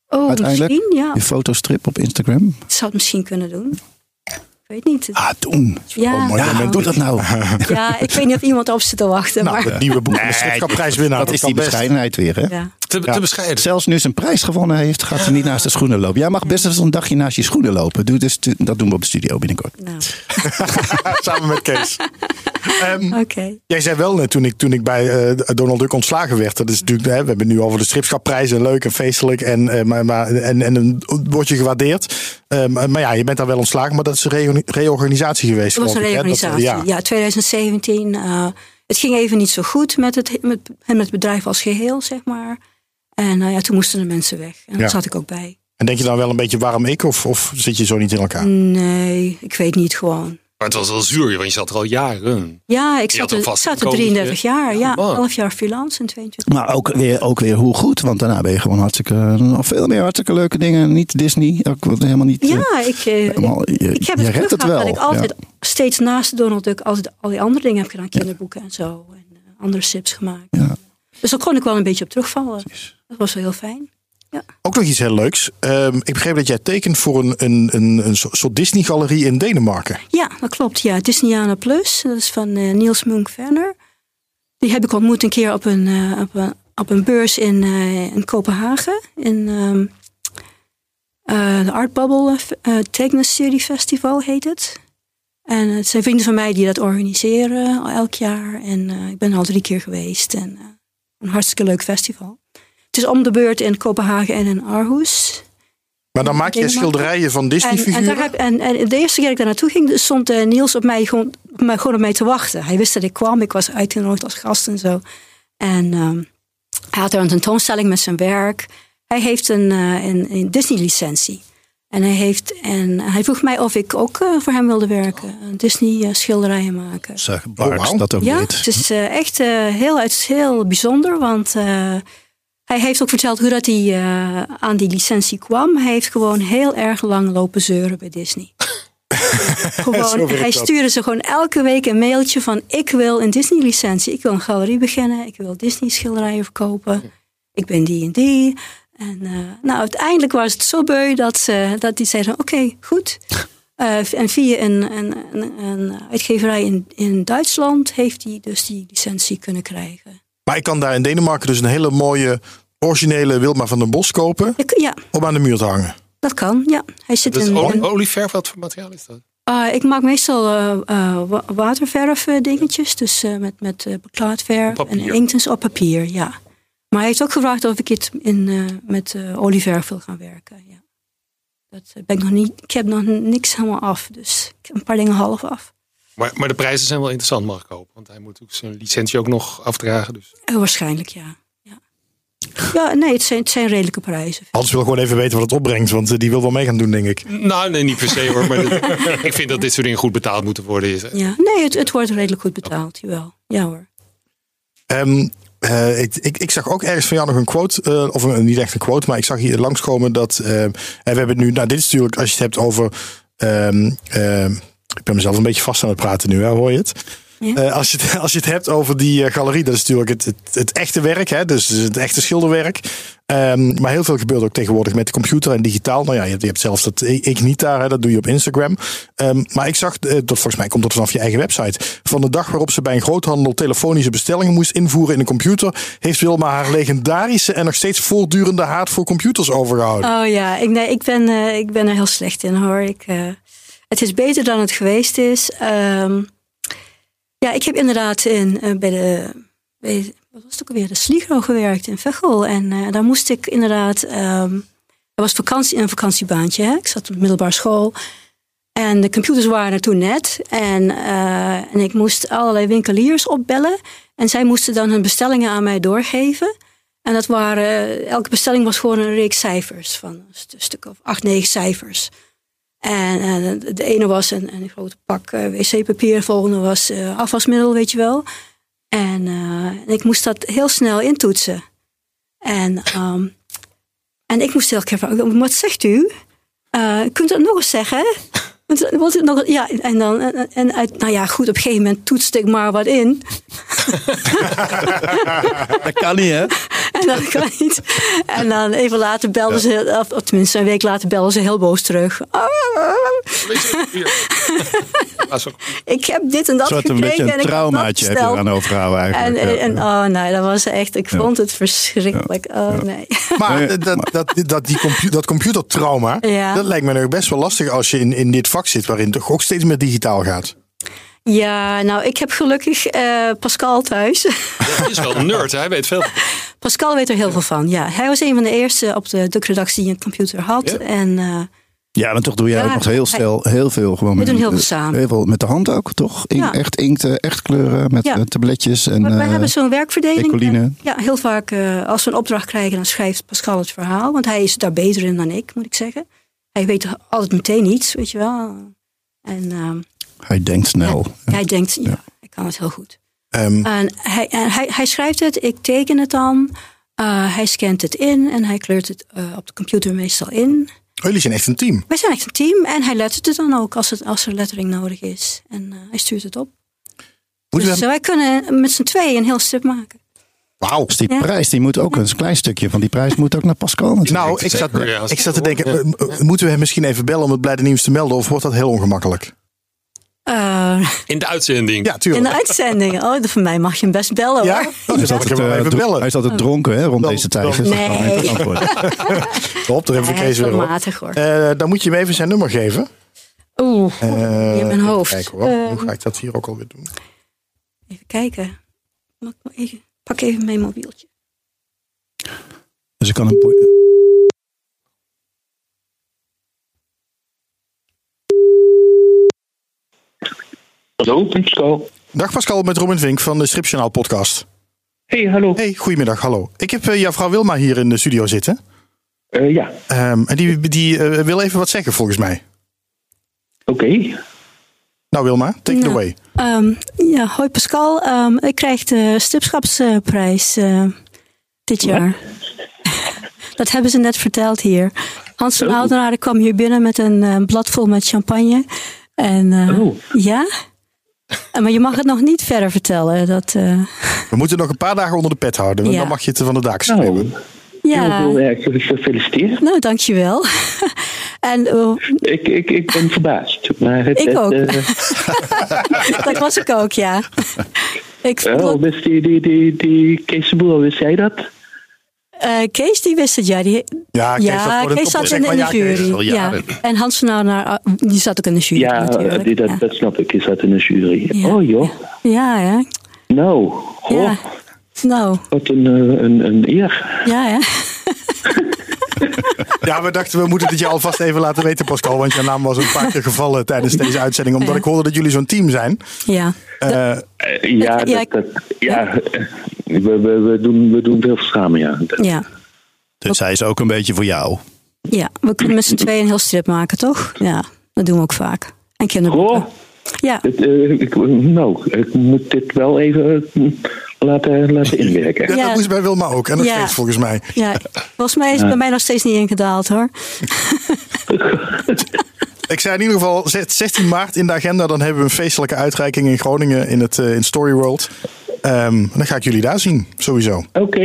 Oh, Uiteindelijk? misschien, ja. Je fotostrip op Instagram? Ik zou het misschien kunnen doen. Ik weet niet. Ah, doen. ja, Oh, mooi Ja, doe dat nou. ja, ik weet niet of iemand op zit te wachten. Nou, maar, het nieuwe boek, de stripkapprijswinnaar. Dat is kan die best. bescheidenheid weer, hè? ja. Te, te bescheiden. Zelfs nu ze een prijs gewonnen heeft, gaat ze niet naast de schoenen lopen. Jij mag best eens een dagje naast je schoenen lopen. Doe dus, dat doen we op de studio binnenkort. Nou, Samen met Kees. Ehm, oké. Jij zei wel net toen ik, toen ik bij eh, Donald Duck ontslagen werd. Dat is natuurlijk, hè, we hebben het nu over de stripschapprijzen. Leuk en feestelijk. En, eh, maar, maar, en, en dan word je gewaardeerd. Ehm, maar ja, je bent daar wel ontslagen. Maar dat is een reo- reorganisatie geweest. Het was een geloof ik, hè? Dat, reorganisatie. ja. ja. 2017. eh, het ging even niet zo goed met het, met, met het bedrijf als geheel, zeg maar. En eh, ja, toen moesten de mensen weg. En daar Ja. zat ik ook bij. En denk je dan wel een beetje waarom ik? Of, of zit je zo niet in elkaar? Nee, ik weet niet gewoon. Maar het was wel zuur, want je zat er al jaren. Ja, ik zat er, zat er inkomen, 33 jaar. Ja, man. 11 jaar freelance en 22. Maar ook weer, ook weer hoe goed, want daarna ben je gewoon hartstikke, nog veel meer hartstikke leuke dingen. Niet Disney, ook wat helemaal niet. eh, Ja, ik, eh, helemaal, je, ik heb het wel. dat ik altijd ja. steeds naast Donald Duck altijd al die andere dingen heb gedaan. Kinderboeken en zo. En eh, andere sips gemaakt. Ja. Dus daar kon ik wel een beetje op terugvallen. Dat was wel heel fijn. Ook nog iets heel leuks. Ehm, ik begreep dat jij tekent voor een, een, een, een soort Disney-galerie in Denemarken. Ja, dat klopt. Ja, Disneyana Plus. Dat is van eh, Niels Munk Werner. Die heb ik ontmoet een keer op een, eh, op een op een beurs in, eh, in Kopenhagen. In ehm, eh, de Art Bubble Festival heet het. En het zijn vrienden van mij die dat organiseren al elk jaar. En ik ben al drie keer geweest. En een hartstikke leuk festival. Het is om de beurt in Kopenhagen en in Aarhus. Maar dan maak je schilderijen van Disney-figuren? En, en, en, en, de eerste keer dat ik daar naartoe ging, stond uh, Niels op mij gewoon, op mij gewoon op mij te wachten. Hij wist dat ik kwam, ik was uitgenodigd als gast en zo. En um, hij had daar een tentoonstelling met zijn werk. Hij heeft een, uh, een, een Disney-licentie. En hij, heeft, en hij vroeg mij of ik ook uh, voor hem wilde werken. Disney-schilderijen maken. Zeg, Bart, oh, wow. dat ook ja, niet. het is echt heel, heel bijzonder, want hij heeft ook verteld hoe dat hij uh, aan die licentie kwam. Hij heeft gewoon heel erg lang lopen zeuren bij Disney. gewoon, hij stuurde ze gewoon elke week een mailtje van ik wil een Disney licentie. Ik wil een galerie beginnen. Ik wil Disney schilderijen verkopen. Ik ben die en die. En uh, nou, uiteindelijk was het zo beu dat, ze, dat hij zei: Oké, goed. Uh, en via een, een, een, een uitgeverij in, in Duitsland heeft hij dus die licentie kunnen krijgen. Maar ik kan daar in Denemarken dus een hele mooie originele Wilma van den Bos kopen. Ja. Om aan de muur te hangen. Dat kan, ja. Hij zit dat in, olieverf, wat voor materiaal is dat? Uh, ik maak meestal uh, uh, waterverf dingetjes. Dus met, met beklaadverf en inktens op papier, ja. Maar hij heeft ook gevraagd of ik het in, met olieverf wil gaan werken. Ja. Dat ben ik nog niet. Ik heb nog niks helemaal af. Dus ik heb een paar dingen half af. Maar, maar de prijzen zijn wel interessant, mag ik hopen. Want hij moet ook zijn licentie ook nog afdragen. Dus. waarschijnlijk, ja. Ja, nee, het zijn, het zijn redelijke prijzen. Anders wil gewoon even weten wat het opbrengt, want eh, die wil wel mee gaan doen, denk ik. Nou, nee, niet per se hoor. Maar ik vind dat dit soort dingen goed betaald moeten worden. Ja, nee, het, het wordt redelijk goed betaald, jawel. Ja hoor. Um, uh, ik, ik, zag ook ergens van jou nog een quote, uh, of een, niet echt een quote, maar ik zag hier langskomen dat, uh, en we hebben het nu, nou dit is natuurlijk, als je het hebt over, um, ik ben mezelf een beetje vast aan het praten nu, hè, hoor je het? Ja. Uh, als, je het, als je het hebt over die uh, galerie, dat is natuurlijk het, het, het, echte werk, hè? dus het echte schilderwerk. Um, maar heel veel gebeurt ook tegenwoordig met de computer en digitaal. Nou ja, je, je hebt zelfs dat Ignita, hè, dat doe je op Instagram. Um, maar ik zag, uh, dat volgens mij komt dat vanaf je eigen website. Van de dag waarop ze bij een groothandel telefonische bestellingen moest invoeren in een computer, heeft Wilma haar legendarische en nog steeds voortdurende haat voor computers overgehouden. Oh ja, ik, nee, ik, ben, ik ben er heel slecht in hoor. Ik, het is beter dan het geweest is. Um, ja, ik heb inderdaad in, uh, bij de. Bij, wat was het ook alweer? De Sligro gewerkt in Veghel. En uh, daar moest ik inderdaad. Um, er was vakantie, een vakantiebaantje. Hè? Ik zat op middelbare school. En de computers waren er toen net. En, uh, en ik moest allerlei winkeliers opbellen. En zij moesten dan hun bestellingen aan mij doorgeven. En dat waren, elke bestelling was gewoon een reeks cijfers. Van een stuk of acht, negen cijfers. En uh, de ene was een, een grote pak uh, wc-papier, de volgende was uh, afwasmiddel, weet je wel. En, ik moest dat heel snel intoetsen. En, um, en ik moest elke keer vragen, wat zegt u? kunt u dat nog eens zeggen? Nog, ja, en dan, en, uit, nou ja, goed, op een gegeven moment toetste ik maar wat in. dat kan niet, hè? En dat kan niet. En dan even later belden ze, of tenminste een week later belden ze heel boos terug. ik heb dit en dat soort gekregen. een beetje een traumaatje heb je eraan overhouden eigenlijk. En, en, oh nee, dat was echt, ik vond het verschrikkelijk. Oh nee. Maar dat, dat, dat, die compu dat computertrauma, dat lijkt me nog best wel lastig als je in, in dit vak zit, waarin het toch ook steeds meer digitaal gaat. Ja, nou, ik heb gelukkig uh, Pascal thuis. Hij is wel een nerd, hij weet veel. Pascal weet er heel veel van, ja. Hij was een van de eerste op de redactie die een computer had. Ja. En, uh, ja, dan toch doe jij ja, ook nog heel snel heel veel gewoon. We met, doen heel veel samen. Heel veel met de hand ook, toch? In, ja. Echt inkten, echt kleuren met ja. tabletjes. En, we, we uh, hebben zo'n werkverdeling. Ecoline. Ja, heel vaak uh, als we een opdracht krijgen, dan schrijft Pascal het verhaal. Want hij is daar beter in dan ik, moet ik zeggen. Hij weet altijd meteen iets, weet je wel. En... Uh, hij denkt snel. Ja, hij denkt, ja, hij kan het heel goed. Um, en hij, en hij, hij schrijft het, ik teken het dan. Uh, hij scant het in en hij kleurt het uh, op de computer meestal in. Oh, jullie zijn echt een team? Wij zijn echt een team en hij lettert het dan ook als, het, als er lettering nodig is. En uh, hij stuurt het op. Moeten dus we... wij kunnen met z'n tweeën een heel stuk maken. Wauw. Dus die ja. prijs die moet ook een klein stukje van die prijs moet ook naar Pascal. Nou, ik zat, ik zat te denken, moeten we hem misschien even bellen om het blijde nieuws te melden of wordt dat heel ongemakkelijk? Eh, In de uitzending. Ja, in tuurlijk. de uitzending. Oh, voor mij mag je hem best bellen Ja? hoor. Hem Eh, wel even bellen. Hij is altijd dronken hè, rond Dan- deze tijd. dan- Dus Nee. er even Hij Kees is weer op. matig hoor. Eh, dan moet je hem even zijn nummer geven. Oeh, Eh, in mijn hoofd. Kijken, hoor. Eh, Hoe ga ik dat hier ook alweer doen? even kijken. Mag ik maar even, pak even mijn mobieltje. Dus ik kan een Hallo, Pascal. Dag Pascal, met Robin Vink van de Stripjournaal podcast. Hey, hallo. Hey, goedemiddag, hallo. Ik heb eh, jouw vrouw Wilma hier in de studio zitten. Eh, ja, Ehm, en die, die eh, wil even wat zeggen volgens mij. oké. Nou Wilma, take it Ja. away. Ehm, ja, hoi Pascal. Ehm, ik krijg de stipschapsprijs eh, dit jaar. Dat hebben ze net verteld hier. Hans van Oh. Oudenaarde kwam hier binnen met een eh, blad vol met champagne. En eh, Oh. ja, maar je mag het nog niet verder vertellen. Dat, eh, We moeten nog een paar dagen onder de pet houden. Ja. Dan mag je het van de dak schrijven. Nou, ja, heel, heel erg gefeliciteerd. nou dankjewel. en eh, Ik, ik, ik ben verbaasd. Maar het, Ik het, ook. eh, dat was ik ook, ja. ik vond oh, wist die, die, die, die Kees de Boer, wist jij dat? eh, Kees die wist het, ja. Die, Ja, Kees, ja, zat Kees in, de jury. Ja. En Hans ah, die zat ook in de jury Ja, die, dat, ja. dat snap ik. Je zat in de jury. Ja. Oh joh. Ja, ja. Nou, Ja. Nou, wat een, eh, een, een eer. ja, ja. Ja, we dachten we moeten dit je alvast even laten weten Pascal. Want je naam was een paar keer gevallen tijdens deze uitzending. Omdat Ja. ik hoorde dat jullie zo'n team zijn. ja. Eh, Eh, ja, Dat- ja, dat, dat, ja we, we, we, doen, we doen veel samen, ja. Ja. Dus hij is ook een beetje voor jou. ja, we kunnen met z'n tweeën een heel strip maken, toch? Ja, dat doen we ook vaak. En kinderboeken. Goh, Ja, het, eh, ik, nou, ik moet dit wel even eh, laten, laten inwerken. ja, Ja. Dat moest bij Wilma ook. En dat Ja. volgens mij. ja, volgens mij is het bij mij nog steeds niet ingedaald, hoor. Ik zei in ieder geval zet 16 maart in de agenda. Dan hebben we een feestelijke uitreiking in Groningen in het eh, in Story World. Ehm, dan ga ik jullie daar zien, sowieso. Oké,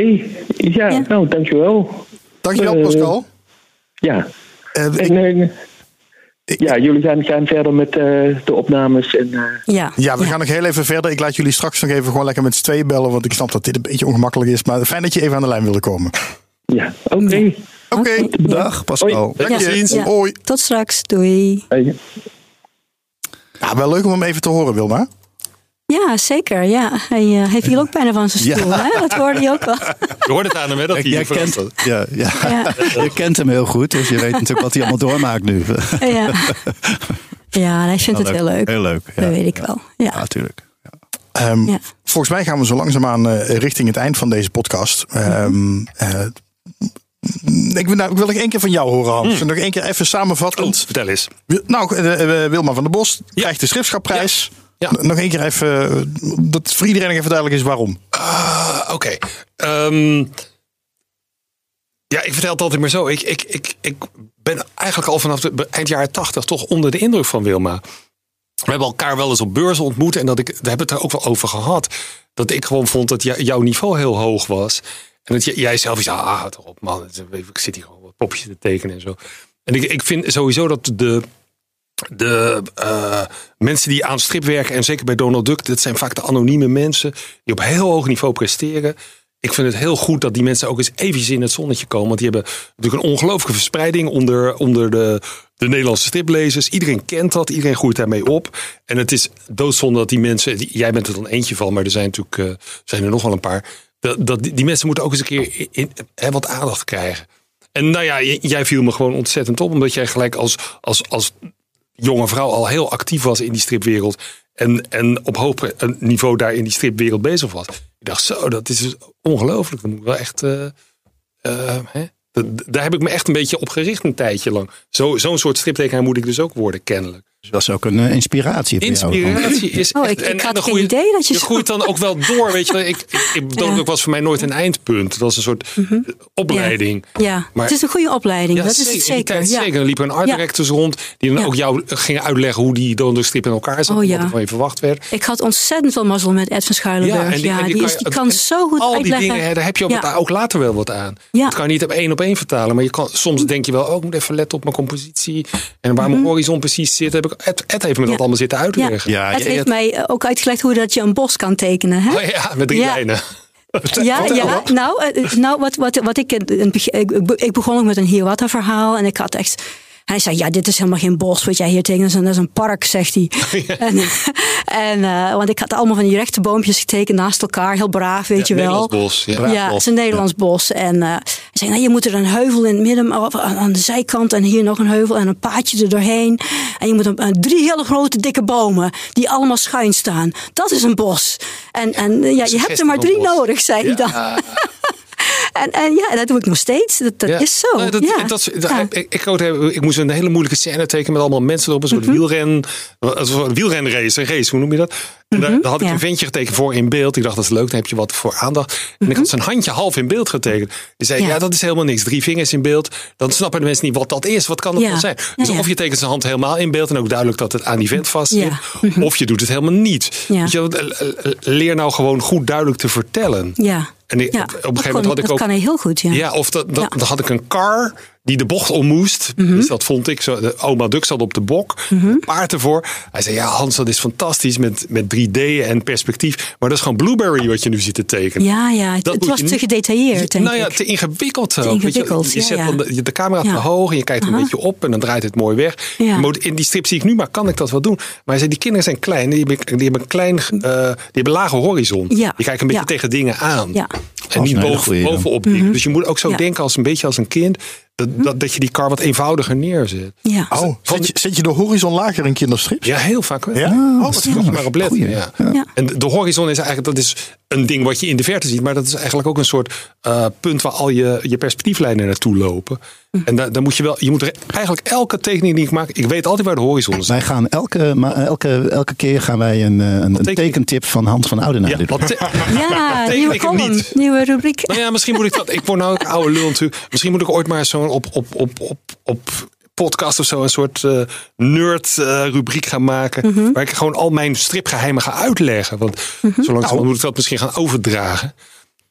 ja, Ja. nou, dankjewel. Dankjewel Pascal. Ja, Eh, ik- en, eh, ik- ja jullie gaan, gaan verder met eh, de opnames. En, eh, Ja, ja, we gaan nog heel even verder. Ik laat jullie straks nog even gewoon lekker met z'n tweeën bellen. Want ik snap dat dit een beetje ongemakkelijk is. Maar fijn dat je even aan de lijn wilde komen. ja, oké. Ja. Oké, Oké. Dag Pascal. Hoi. dank je. Hoi. tot straks. Doei. Ja, wel leuk om hem even te horen, Wilma. Ja, zeker. Ja. Hij, eh, hij viel ook bijna van zijn stoel. Hè? Dat hoorde je ook wel. Je hoort het aan hem, hè, dat hij verrast kent, was. ja, ja. Ja. je kent hem heel goed, dus je weet natuurlijk wat hij allemaal doormaakt nu. Ja, ja hij vindt het heel leuk. Heel leuk. Ja, Dat weet ik wel. ja Ja. natuurlijk. Ehm, Ja. Volgens mij gaan we zo langzaamaan eh richting het eind van deze podcast. Ehm, eh, ik, wil, nou, ik wil nog één keer van jou horen, Hans. Nog één keer even samenvattend. Vertel eens. Nou, Wilma van der Bos krijgt de schriftschaprijs. Ja. Nog één keer even, eh, dat voor iedereen even duidelijk is waarom. Ah, Oké. Ehm, ja, ik vertel het altijd maar zo. Ik, ik, ik, ik ben eigenlijk al vanaf de eind jaren tachtig toch onder de indruk van Wilma. We hebben elkaar wel eens op beurzen ontmoet. En dat ik, daar hebben we het er ook wel over gehad. Dat ik gewoon vond dat jou- jouw niveau heel hoog was. En dat jij zelf zei, ah, houd toch op man. Ik zit hier gewoon wat popjes te tekenen en zo. En ik, ik vind sowieso dat de, de eh, mensen die aan strip werken, en zeker bij Donald Duck, dat zijn vaak de anonieme mensen die op heel hoog niveau presteren. Ik vind het heel goed dat die mensen ook eens eventjes in het zonnetje komen. Want die hebben natuurlijk een ongelooflijke verspreiding onder, onder de, de Nederlandse striplezers. Iedereen kent dat, iedereen groeit daarmee op. En het is doodzonde dat die mensen, jij bent er dan eentje van, maar er zijn natuurlijk eh, zijn er nog wel een paar. Dat, die, mensen moeten ook eens een keer in, wat aandacht krijgen. En nou ja, jij viel me gewoon ontzettend op, omdat jij gelijk als, als, als jonge vrouw al heel actief was in die stripwereld. En, en op hoog niveau daar in die stripwereld bezig was. Ik dacht, zo, dat is dus ongelooflijk. Moet wel echt. eh, eh, hè? Daar heb ik me echt een beetje op gericht een tijdje lang. Zo- Zo'n soort striptekenaar moet ik dus ook worden, kennelijk. Dus dat is ook een eh, inspiratie voor jou. Inspiratie is Oh, ik- ik had dan idee dat je Je zo- groeit dan ook wel door, weet je. Ik, ik, ik, Ja. Duck was voor mij nooit een eindpunt. Dat was een soort eh, opleiding. Ja, Maar- het is een goede opleiding. Ja, dat is zeker. het die zeker. tijd ja. zeker. Er liepen een art Ja. directors rond die dan Ja. ook jou gingen uitleggen hoe die Duck strip in elkaar zat. Oh. Wat er van je verwacht werd. Ik had ontzettend veel mazzel met Ed van Schuilenberg. Ja, en die, kan is, je- die kan en zo goed al uitleggen. die dingen, hè, daar heb je ook, Ja. daar ook later wel wat aan. Ja. Dat kan je niet op één op één vertalen. Maar je kan, soms denk je wel, oh, ik moet even letten op mijn compositie. En waar Mhm. mijn horizon precies zit. Heb ik Ed, Ed heeft me dat allemaal zitten uitleggen. Ja, het je- heeft mij eh, ook uitgelegd hoe dat je een bos kan tekenen. Hè? Oh ja, met drie Ja. lijnen. Ja, ja. Nou, eh, nou wat, wat, wat ik, ik, begon ook met een Hiawatha verhaal. En ik had echt. Hij zei, ja, dit is helemaal geen bos wat jij hier tekent. Dat is een- Dat is een park, zegt hij. En, en, eh, want ik had allemaal van die rechte boompjes getekend naast elkaar. Heel braaf, weet Ja, je wel. Nederlands bos, ja. Ja, het is een Nederlands bos. En eh, hij zei, nou, je moet er een heuvel in het midden, of aan de zijkant en hier nog een heuvel en een paadje er doorheen. En je moet een, drie hele grote dikke bomen die allemaal schuin staan. Dat is een bos. En, en eh, ja, je hebt er maar drie nodig, zei hij dan. En, en ja, dat doe ik nog steeds. Dat, dat Ja. is zo. Dat, ja. dat, Ja. ik, ik, ik moest een hele moeilijke scène tekenen met allemaal mensen op een soort Mhm. wielren. Een soort wielrenrace, een race, hoe noem je dat? En daar, daar had ik Mhm. ja. een ventje getekend voor in beeld. Ik dacht, dat is leuk, dan heb je wat voor aandacht. En ik had zijn handje half in beeld getekend. Die zei, ja. Mhm. Ja. dat is helemaal niks. Drie vingers in beeld. Dan snappen de mensen niet wat dat is. Wat kan dat Ja. dan zijn? Dus of je tekent zijn hand helemaal in beeld en ook duidelijk dat het aan die vent vast zit. Mhm. Of je doet het helemaal niet. Je leer nou gewoon goed duidelijk te vertellen. ja. En ik- ja. op een dat gegeven kan, moment had ik dat ook kan hij heel goed, ja. ja, of dat, dat, Ja. dan had ik een kar die de bocht om moest. Mhm. Dus dat vond ik zo. De oma Duk zat op de bok, een paard ervoor. Hij zei: Ja, Hans, dat is fantastisch met, met 3D en perspectief. Maar dat is gewoon Blueberry wat je nu ziet te tekenen. Ja, ja. Het, Dat het was je te gedetailleerd, denk nou ja, te ingewikkeld. Te ook, weet je. ingewikkeld, Je, ja, zet ja. dan de, de camera Ja. te hoog en je kijkt er een Aha. beetje op en dan draait het mooi weg. Ja. Je moet- In die strip zie ik nu, maar kan ik dat wel doen? Maar hij zei, die kinderen zijn klein. Die hebben, die hebben een klein, eh, die hebben een lage horizon. Ja. Je kijkt een beetje Ja. tegen dingen aan. Ja. En niet boven, bovenop dingen. Dus je moet ook zo Mhm. Ja. Mhm. denken als een beetje als een kind. Dat, dat, dat je die kar wat eenvoudiger neerzet. Ja. Oh, zet je, zet je de horizon lager in kinderstrips? Ja, heel vaak wel. Ja? Oh, dat moet je maar op letten. Ja. En de horizon is eigenlijk dat is een ding wat je in de verte ziet. Maar dat is eigenlijk ook een soort eh, punt waar al je, je perspectieflijnen naartoe lopen. Mhm. En daar, daar moet je wel, je moet er eigenlijk elke tekening die ik maak, ik weet altijd waar de horizon is. Wij gaan elke, elke, elke keer gaan wij een, eh, een, een teken- tekentip van Hans van Oudenaar Ja, doen. Ja, nieuwe ik hem column, niet. nieuwe rubriek. Nou ja, misschien moet ik dat. Ik word nou ook oude lul natuurlijk. Misschien moet ik ooit maar zo'n op, op, op, op, op podcast of zo een soort eh, nerd eh, rubriek gaan maken. Mhm. Waar ik gewoon al mijn stripgeheimen ga uitleggen. Want zolang Nou. moet ik dat misschien gaan overdragen.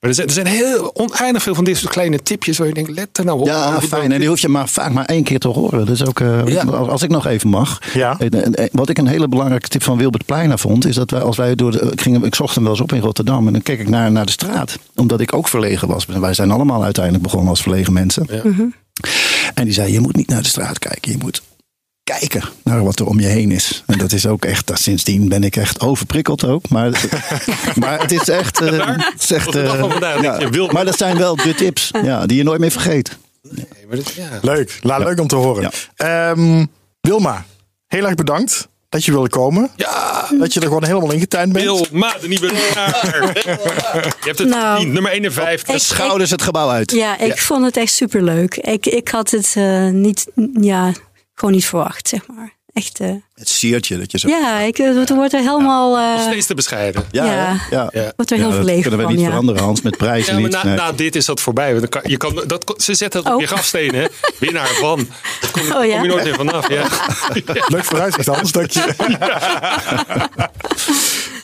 Maar er zijn, er zijn heel oneindig veel van dit soort kleine tipjes waar je denkt, let er nou op. Ja, fijn. En die hoef je maar vaak maar één keer te horen. Dus ook, eh, Ja. als, als ik nog even mag. Ja. Wat ik een hele belangrijke tip van Wilbert Pleiner vond, is dat wij als wij door de. Ik, ging, ik zocht hem wel eens op in Rotterdam en dan keek ik naar, naar de straat. Omdat ik ook verlegen was. Wij zijn allemaal uiteindelijk begonnen als verlegen mensen. En die zei: Je moet niet naar de straat kijken. Je moet kijken naar wat er om je heen is. En dat is ook echt, dat sindsdien ben ik echt overprikkeld ook. Maar, maar het is echt. het is Wilbert. maar dat zijn wel de tips ja, die je nooit meer vergeet. Nee, maar dit- ja. Leuk. La, Leuk om te horen. Ehm, Wilma, heel erg bedankt dat je wilde komen. Ja, Dat je er gewoon helemaal ingetuind bent. Wilma, de nieuwe winnaar. Je hebt het Nou, verdiend, nummer 51. ik- Schouders het gebouw uit. Ja, ik vond het echt superleuk. Ik, ik had het eh, niet, ja, gewoon niet verwacht, zeg maar. Echt, eh, Het siertje dat je zo. ja, ik, eh, het wordt er helemaal, eh, Steeds te bescheiden. Ja, Ja. ja. ja. Ja. wordt er heel dat verlegen kunnen we niet ja. veranderen, Hans, met prijzen Ja, maar niet. na, Nee. na dit is dat voorbij. Want dan kan, je kan, dat, ze zetten het op Oh. je grafstenen. Hè? Winnaar van. Daar kom, Oh, ja? kom je nooit meer vanaf. Ja. Leuk vooruitzicht, Hans. Dank je.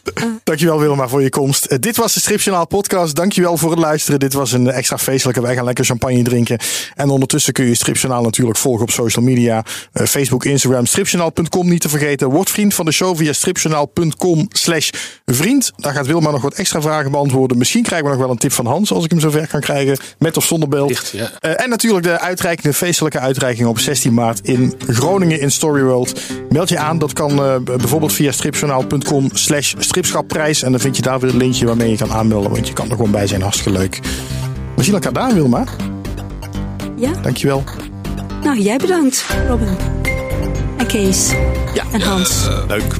Dankjewel Wilma voor je komst. Eh, dit was de Stripjournaal podcast. Dankjewel voor het luisteren. Dit was een extra feestelijke. Wij gaan lekker champagne drinken. En ondertussen kun je Stripjournaal natuurlijk volgen op social media. Eh, Facebook, Instagram, stripjournaal.com niet te vergeten. Word vriend van de show via stripjournaal.com slash vriend. Daar gaat Wilma nog wat extra vragen beantwoorden. Misschien krijgen we nog wel een tip van Hans als ik hem zover kan krijgen. Met of zonder beeld. Ja. Eh, en natuurlijk de uitreiking, de feestelijke uitreiking op 16 maart in Groningen in Storyworld. Meld je aan, dat kan eh, bijvoorbeeld via stripjournaal.com slash stripschapprijs. En dan vind je daar weer een linkje waarmee je kan aanmelden, want je kan er gewoon bij zijn. Hartstikke leuk. We zien elkaar daar, Wilma. Ja, Dankjewel. nou jij bedankt, Robin. En Kees. Ja. En Hans. Leuk.